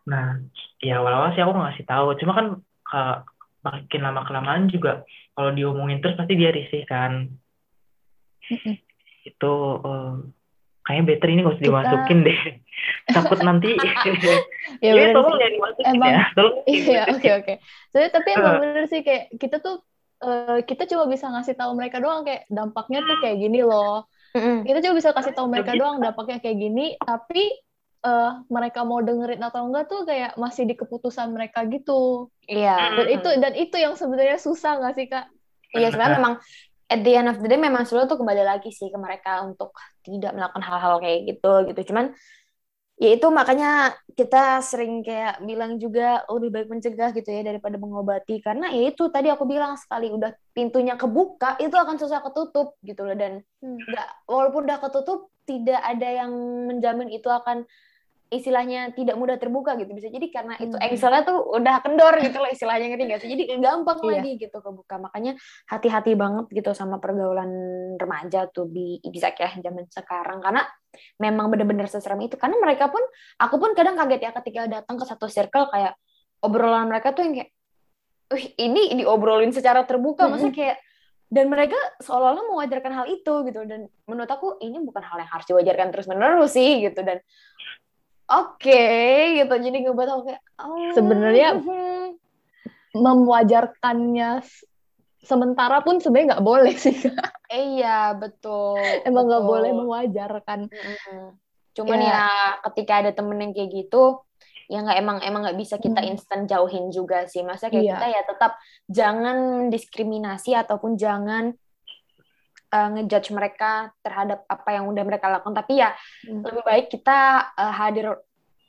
Nah ya awal-awal sih aku nggak ngasih tahu cuma kan ka- makin lama kelamaan juga kalau diomongin terus pasti dia risih kan. Itu eh, kayaknya better ini gak usah Kita- dimasukin deh *laughs* takut nanti *laughs* ya ya tolong jangan dimasukin Emang- ya tolong *laughs* Iya, oke oke. Soalnya tapi emang bener sih kayak kita tuh eh, kita cuma bisa ngasih tahu mereka doang kayak dampaknya tuh kayak gini loh. Kita cuma bisa kasih tahu mereka doang dampaknya kayak gini, tapi eh, mereka mau dengerin atau enggak tuh kayak masih di keputusan mereka gitu. Iya. Dan itu dan itu yang sebenarnya susah nggak sih kak? Iya sebenarnya memang at the end of the day memang selalu tuh kembali lagi sih ke mereka untuk tidak melakukan hal-hal kayak gitu gitu. Cuman ya itu makanya kita sering kayak bilang juga lebih baik mencegah gitu ya daripada mengobati karena ya itu tadi aku bilang sekali udah pintunya kebuka itu akan susah ketutup gitu loh dan Hmm. nggak walaupun udah ketutup tidak ada yang menjamin itu akan istilahnya tidak mudah terbuka gitu bisa jadi karena itu Hmm. engselnya tuh udah kendor gitu loh istilahnya ngerti nggak sih? Jadi gampang Iya. lagi gitu kebuka. Makanya hati-hati banget gitu sama pergaulan remaja tuh di Ibizak ya zaman sekarang. Karena memang bener-bener seserem itu. Karena mereka pun aku pun kadang kaget ya ketika datang ke satu circle kayak obrolan mereka tuh yang kayak Wih, ini diobrolin secara terbuka. Maksudnya kayak dan mereka seolah-olah mewajarkan hal itu gitu. Dan menurut aku ini bukan hal yang harus diwajarkan terus menerus sih gitu. Dan oke gitu jadi ngebuat aku kayak oh, Sebenarnya- hmm. Mewajarkannya sementara pun sebenarnya nggak boleh sih kak. Eh, iya betul Emang nggak boleh mewajarkan. Mm-mm. Cuman Ya. ya ketika ada temen yang kayak gitu, ya nggak emang emang nggak bisa kita Hmm. instan jauhin juga sih. Maksudnya kayak Iya. kita ya tetap jangan diskriminasi ataupun jangan uh, ngejudge mereka terhadap apa yang udah mereka lakukan. Tapi ya Hmm. lebih baik kita uh, hadir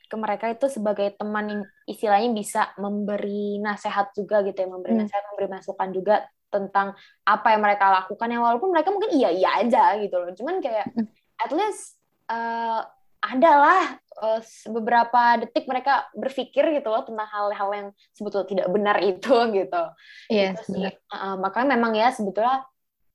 ke mereka itu sebagai teman yang istilahnya bisa memberi nasihat juga gitu ya, memberi Hmm. nasihat, memberi masukan juga tentang apa yang mereka lakukan ya walaupun mereka mungkin iya iya aja gitu loh. Cuman kayak Hmm. at least uh, adalah uh, beberapa detik mereka berpikir gitu loh tentang hal-hal yang sebetulnya tidak benar itu *laughs* gitu. Iya, Itu sih. benar. Uh, makanya memang ya sebetulnya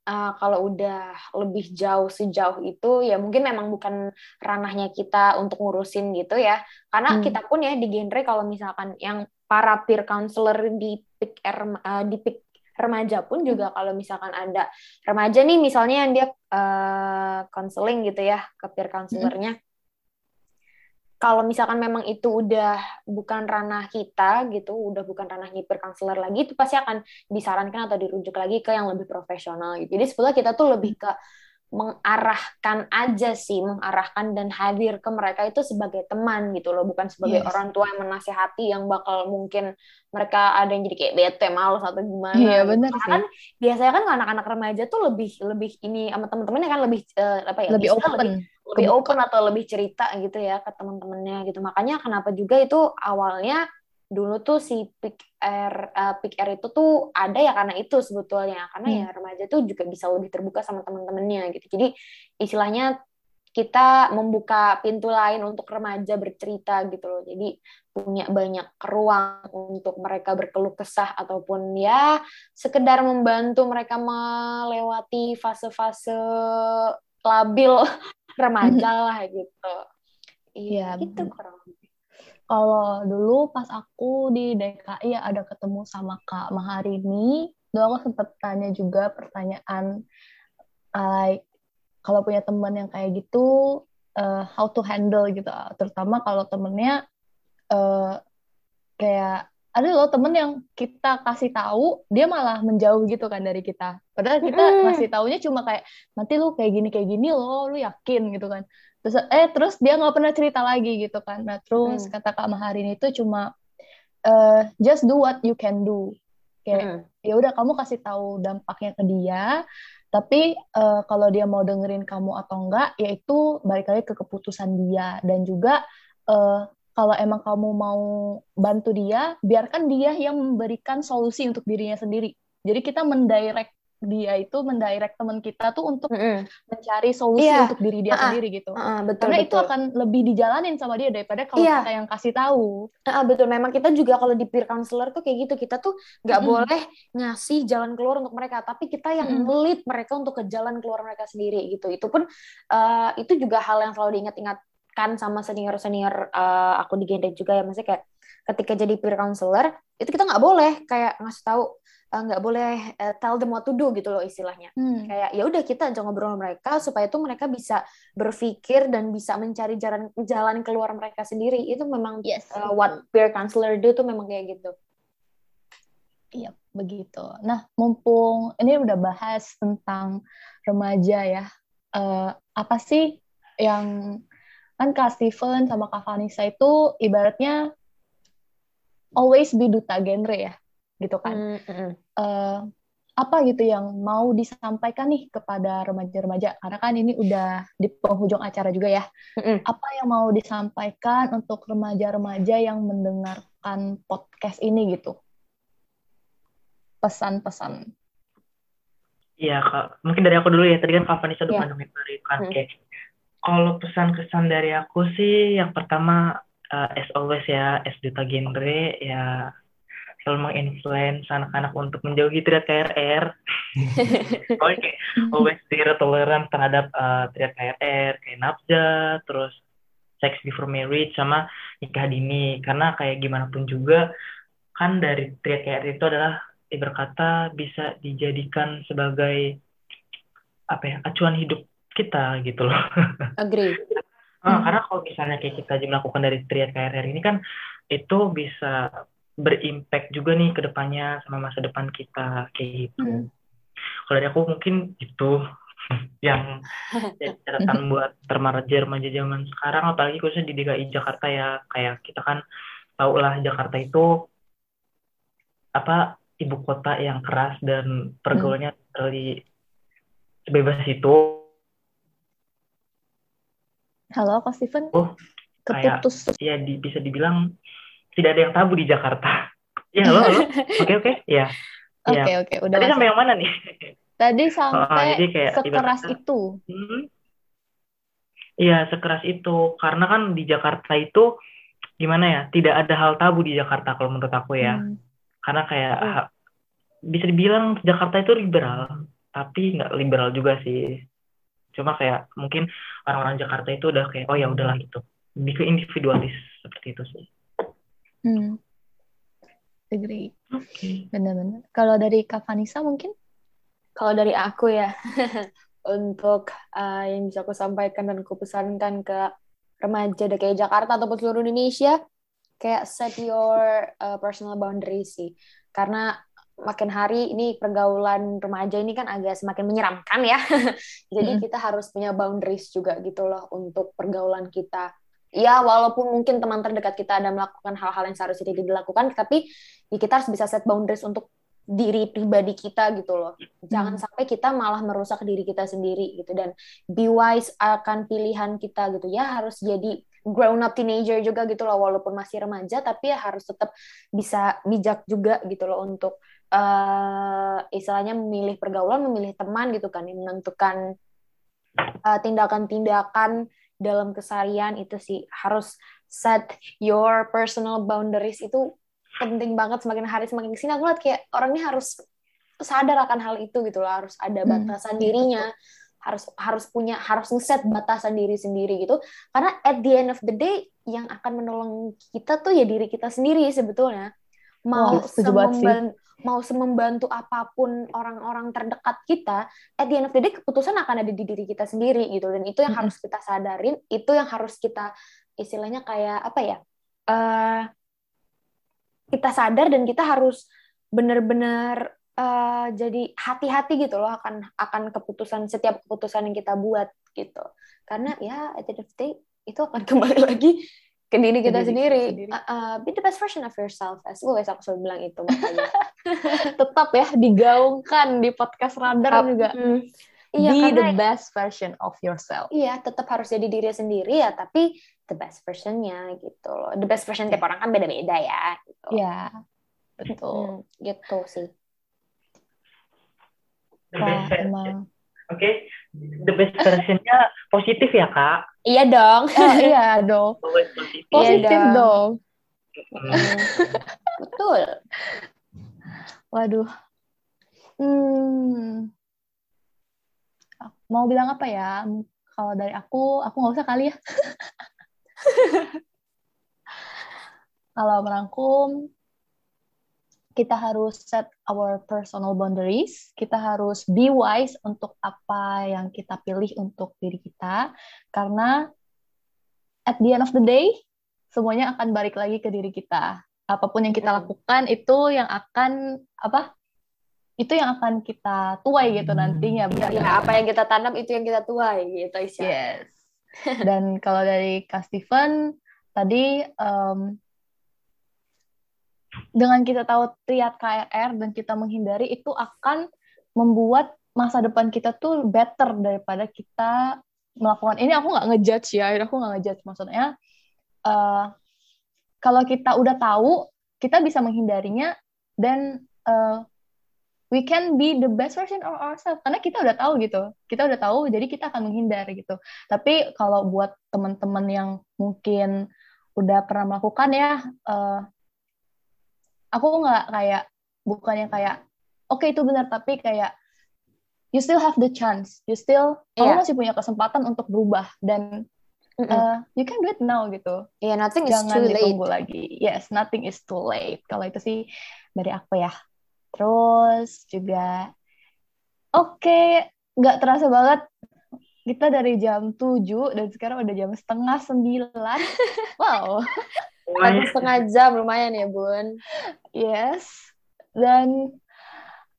uh, kalau udah lebih jauh sejauh itu ya mungkin memang bukan ranahnya kita untuk ngurusin gitu ya. Karena Hmm. kita pun ya di genre kalau misalkan yang para peer counselor di pick R, uh, di pick remaja pun juga kalau misalkan ada remaja nih misalnya yang dia uh, counseling gitu ya ke peer counselornya kalau misalkan memang itu udah bukan ranah kita gitu, udah bukan ranahnya peer counselor lagi, itu pasti akan disarankan atau dirujuk lagi ke yang lebih profesional gitu. Jadi sebetulnya kita tuh lebih ke mengarahkan aja sih, mengarahkan dan hadir ke mereka itu sebagai teman gitu loh, bukan sebagai Yes. orang tua yang menasehati yang bakal mungkin mereka ada yang jadi kayak bete, males atau gimana. Iya, gitu. benar sih. kan biasanya kan anak-anak remaja tuh lebih lebih ini sama temen-temennya kan lebih eh, apa ya? Lebih open. lebih kebuka. open atau lebih cerita gitu ya ke teman-temannya gitu makanya kenapa juga itu awalnya dulu tuh si pick air eh, pick air itu tuh ada ya karena itu sebetulnya karena Hmm. ya remaja tuh juga bisa lebih terbuka sama teman-temannya gitu jadi istilahnya kita membuka pintu lain untuk remaja bercerita gitu loh. Jadi punya banyak ruang untuk mereka berkeluh kesah ataupun ya sekedar membantu mereka melewati fase-fase labil remaja *laughs* lah gitu. Iya, gitu kurang lebih. Kalau dulu pas aku di DKI ya ada ketemu sama Kak Maharini, dulu aku sempat tanya juga pertanyaan like kalau punya teman yang kayak gitu uh, how to handle gitu, terutama kalau temennya uh, kayak ada loh temen yang kita kasih tahu dia malah menjauh gitu kan dari kita. Padahal kita ngasih taunya cuma kayak nanti lu kayak gini kayak gini loh, lu yakin gitu kan. Terus eh terus dia nggak pernah cerita lagi gitu kan. Nah terus Mm. kata Kak Maharin itu cuma eh, just do what you can do. Kayak Mm-mm. ya udah kamu kasih tahu dampaknya ke dia. Tapi eh, kalau dia mau dengerin kamu atau enggak, ya itu balik lagi ke keputusan dia dan juga eh, kalau emang kamu mau bantu dia, biarkan dia yang memberikan solusi untuk dirinya sendiri. Jadi kita mendirect dia itu mendirect teman kita tuh untuk Mm-mm. mencari solusi Iya. untuk diri dia Ah, ah. sendiri gitu. Ah, betul Karena itu betul. akan lebih dijalanin sama dia daripada kalau Iya. kita yang kasih tahu. Ah, betul. Memang kita juga kalau di peer counselor tuh kayak gitu. Kita tuh nggak Mm-mm. boleh ngasih jalan keluar untuk mereka, tapi kita yang Mm-mm. melit mereka untuk ke jalan keluar mereka sendiri gitu. Itu pun eh, itu juga hal yang selalu diingat-ingatkan sama senior-senior eh, aku di Gendek juga ya. Maksudnya kayak ketika jadi peer counselor itu kita nggak boleh kayak ngasih tahu eh, nggak boleh eh, tell them what to do gitu loh istilahnya. Hmm. kayak ya udah kita aja ngobrol sama mereka supaya tuh mereka bisa berpikir dan bisa mencari jalan jalan keluar mereka sendiri itu memang Yes. uh, what peer counselor do tuh memang kayak gitu Iya, begitu. Nah, mumpung ini udah bahas tentang remaja ya, eh, apa sih yang kan Kak Steven sama Kak Vanessa itu ibaratnya always be duta genre ya, gitu kan? Mm, mm, mm. eh, apa gitu yang mau disampaikan nih kepada remaja-remaja? Karena kan ini udah di penghujung acara juga ya. Mm-mm. Apa yang mau disampaikan untuk remaja-remaja yang mendengarkan podcast ini gitu? Pesan-pesan. Iya, Kak. Mungkin dari aku dulu ya. Tadi kan Kak Vanessa udah ngomongin dari Oke. Kalau pesan-kesan dari aku sih, yang pertama, eh, as always ya, as duta genre, ya selalu menginfluence anak-anak untuk menjauhi teriak KRR. *laughs* Kayak always zero tolerance terhadap eh, teriak KRR, kayak nafza, terus sex before marriage, sama nikah dini. Karena kayak gimana pun juga, kan dari teriak KRR itu adalah ibarat kata bisa dijadikan sebagai apa ya acuan hidup kita gitu loh. agree *laughs* Ah, Hmm. karena kalau misalnya kayak kita aja melakukan dari triad KRR ini kan itu bisa berimpact juga nih ke depannya sama masa depan kita kayak gitu. Hmm. Kalau dari aku mungkin itu *laughs* yang catatan *laughs* buat remaja-remaja zaman sekarang apalagi khususnya di DKI Jakarta ya kayak kita kan tahu lah Jakarta itu apa ibu kota yang keras dan pergaulannya dari bebas itu Halo, Kak Steven. Oh, kayak- Keputus. ya di, bisa dibilang tidak ada yang tabu di Jakarta. *laughs* Ya, halo, halo. *laughs* Oke, oke. Ya. Oke, Ya. oke. Udah Tadi masuk. sampai yang mana nih? *laughs* Tadi Oh, sampai jadi kayak sekeras ibaratnya- itu. Hmm. Iya, sekeras itu. Karena kan di Jakarta itu gimana ya? Tidak ada hal tabu di Jakarta kalau menurut aku ya. Hmm. Karena kayak Hmm. bisa dibilang Jakarta itu liberal, tapi nggak liberal juga sih. Cuma kayak mungkin orang-orang Jakarta itu udah kayak oh ya udahlah gitu. Lebih ke individualis seperti itu sih. Hmm. Agree. Oke. Benar-benar. Kalau dari Kak Vanessa mungkin? kalau dari aku ya *laughs* untuk uh, yang bisa aku sampaikan dan aku pesankan ke remaja DKI Jakarta ataupun seluruh Indonesia kayak set your uh, personal boundaries sih karena makin hari ini pergaulan remaja ini kan agak semakin menyeramkan ya. *laughs* Jadi Mm. kita harus punya boundaries juga gitu loh untuk pergaulan kita. Ya walaupun mungkin teman terdekat kita ada melakukan hal-hal yang seharusnya tidak dilakukan tapi ya kita harus bisa set boundaries untuk diri pribadi kita gitu loh. Jangan Hmm. sampai kita malah merusak diri kita sendiri gitu. Dan be wise akan pilihan kita gitu ya. Harus jadi grown up teenager juga gitu loh walaupun masih remaja tapi ya harus tetap bisa bijak juga gitu loh untuk eh istilahnya memilih pergaulan memilih teman gitu kan yang menentukan uh, tindakan-tindakan dalam keseharian itu sih. Harus set your personal boundaries itu penting banget. Semakin hari semakin ke sini aku lihat kayak orang ini harus sadar akan hal itu gitu loh. Harus ada Hmm. batasan dirinya. harus harus punya harus ngeset batasan diri sendiri gitu. Karena at the end of the day yang akan menolong kita tuh ya diri kita sendiri sebetulnya. Mau sememban- mau semembantu apa pun orang-orang terdekat kita at the end of the day keputusan akan ada di diri kita sendiri gitu dan itu yang Mm-mm. harus kita sadarin itu yang harus kita istilahnya kayak apa ya eh kita sadar dan kita harus benar-benar eh, jadi hati-hati gitu loh akan akan keputusan setiap keputusan yang kita buat gitu karena ya at the end of the day itu akan *laughs* kembali lagi ke diri Ke kita diri kita sendiri, sendiri. Uh, uh, be the best version of yourself as always aku selalu bilang itu makanya *laughs* Tetap ya digaungkan di podcast Radar juga. Mm, iya Be karena the best version of yourself. iya tetap harus jadi diri sendiri ya tapi the best versionnya gitu loh the best version tiap orang kan beda-beda ya gitu Ya, betul. Hmm, gitu sih The Wah, best version. emang. Oke, the best versionnya positif ya kak. iya dong Oh, iya dong. Always positif. Iya Positif dong. dong. Hmm. Mm, betul Waduh. Hmm. Mau bilang apa ya? Kalau dari aku, aku nggak usah kali ya. *laughs* Kalau merangkum, kita harus set our personal boundaries. Kita harus be wise untuk apa yang kita pilih untuk diri kita. Karena at the end of the day, semuanya akan balik lagi ke diri kita. Apa pun yang kita lakukan itu yang akan apa? Itu yang akan kita tuai gitu nantinya. ya apa yang kita tanam itu yang kita tuai gitu Isya Yes. Dan kalau dari Kak Steven tadi em, dengan kita tahu triad KRR dan kita menghindari itu akan membuat masa depan kita tuh better daripada kita melakukan. Ini aku nggak ngejudge ya aku nggak ngejudge. Maksudnya eh, kalau kita udah tahu kita bisa menghindarinya dan eh, we can be the best version of ourselves. Karena kita udah tahu gitu kita udah tahu jadi kita akan menghindar gitu. Tapi kalau buat teman-teman yang mungkin udah pernah melakukan ya eh, aku nggak kayak bukannya kayak oke itu benar tapi kayak you still have the chance you still kamu Iya. masih punya kesempatan untuk berubah dan Mm-mm. eh, you can do it now gitu yeah nothing is jangan too late ditunggu lagi. Yes, nothing is too late. Kalau itu sih dari aku ya. Terus juga, oke, nggak terasa banget. Kita dari jam 7 dan sekarang udah jam setengah 9. *laughs* Wow, satu setengah jam lumayan ya bun yes. Dan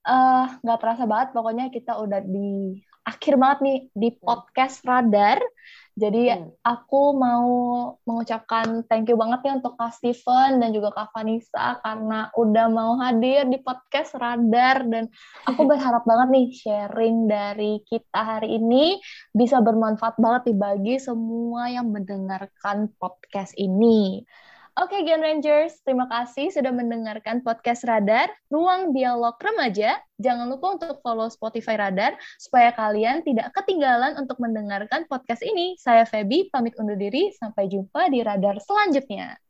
eh, nggak terasa banget, pokoknya kita udah di akhir banget nih di podcast Radar. Jadi Hmm. aku mau mengucapkan thank you banget ya untuk Kak Steven dan juga Kak Vanessa karena udah mau hadir di podcast Radar dan aku *laughs* berharap banget nih sharing dari kita hari ini bisa bermanfaat banget dibagi semua yang mendengarkan podcast ini. Oke Gen Rangers, terima kasih sudah mendengarkan podcast Radar, Ruang Dialog Remaja. Jangan lupa untuk follow Spotify Radar supaya kalian tidak ketinggalan untuk mendengarkan podcast ini. Saya Feby, pamit undur diri. Sampai jumpa di Radar selanjutnya.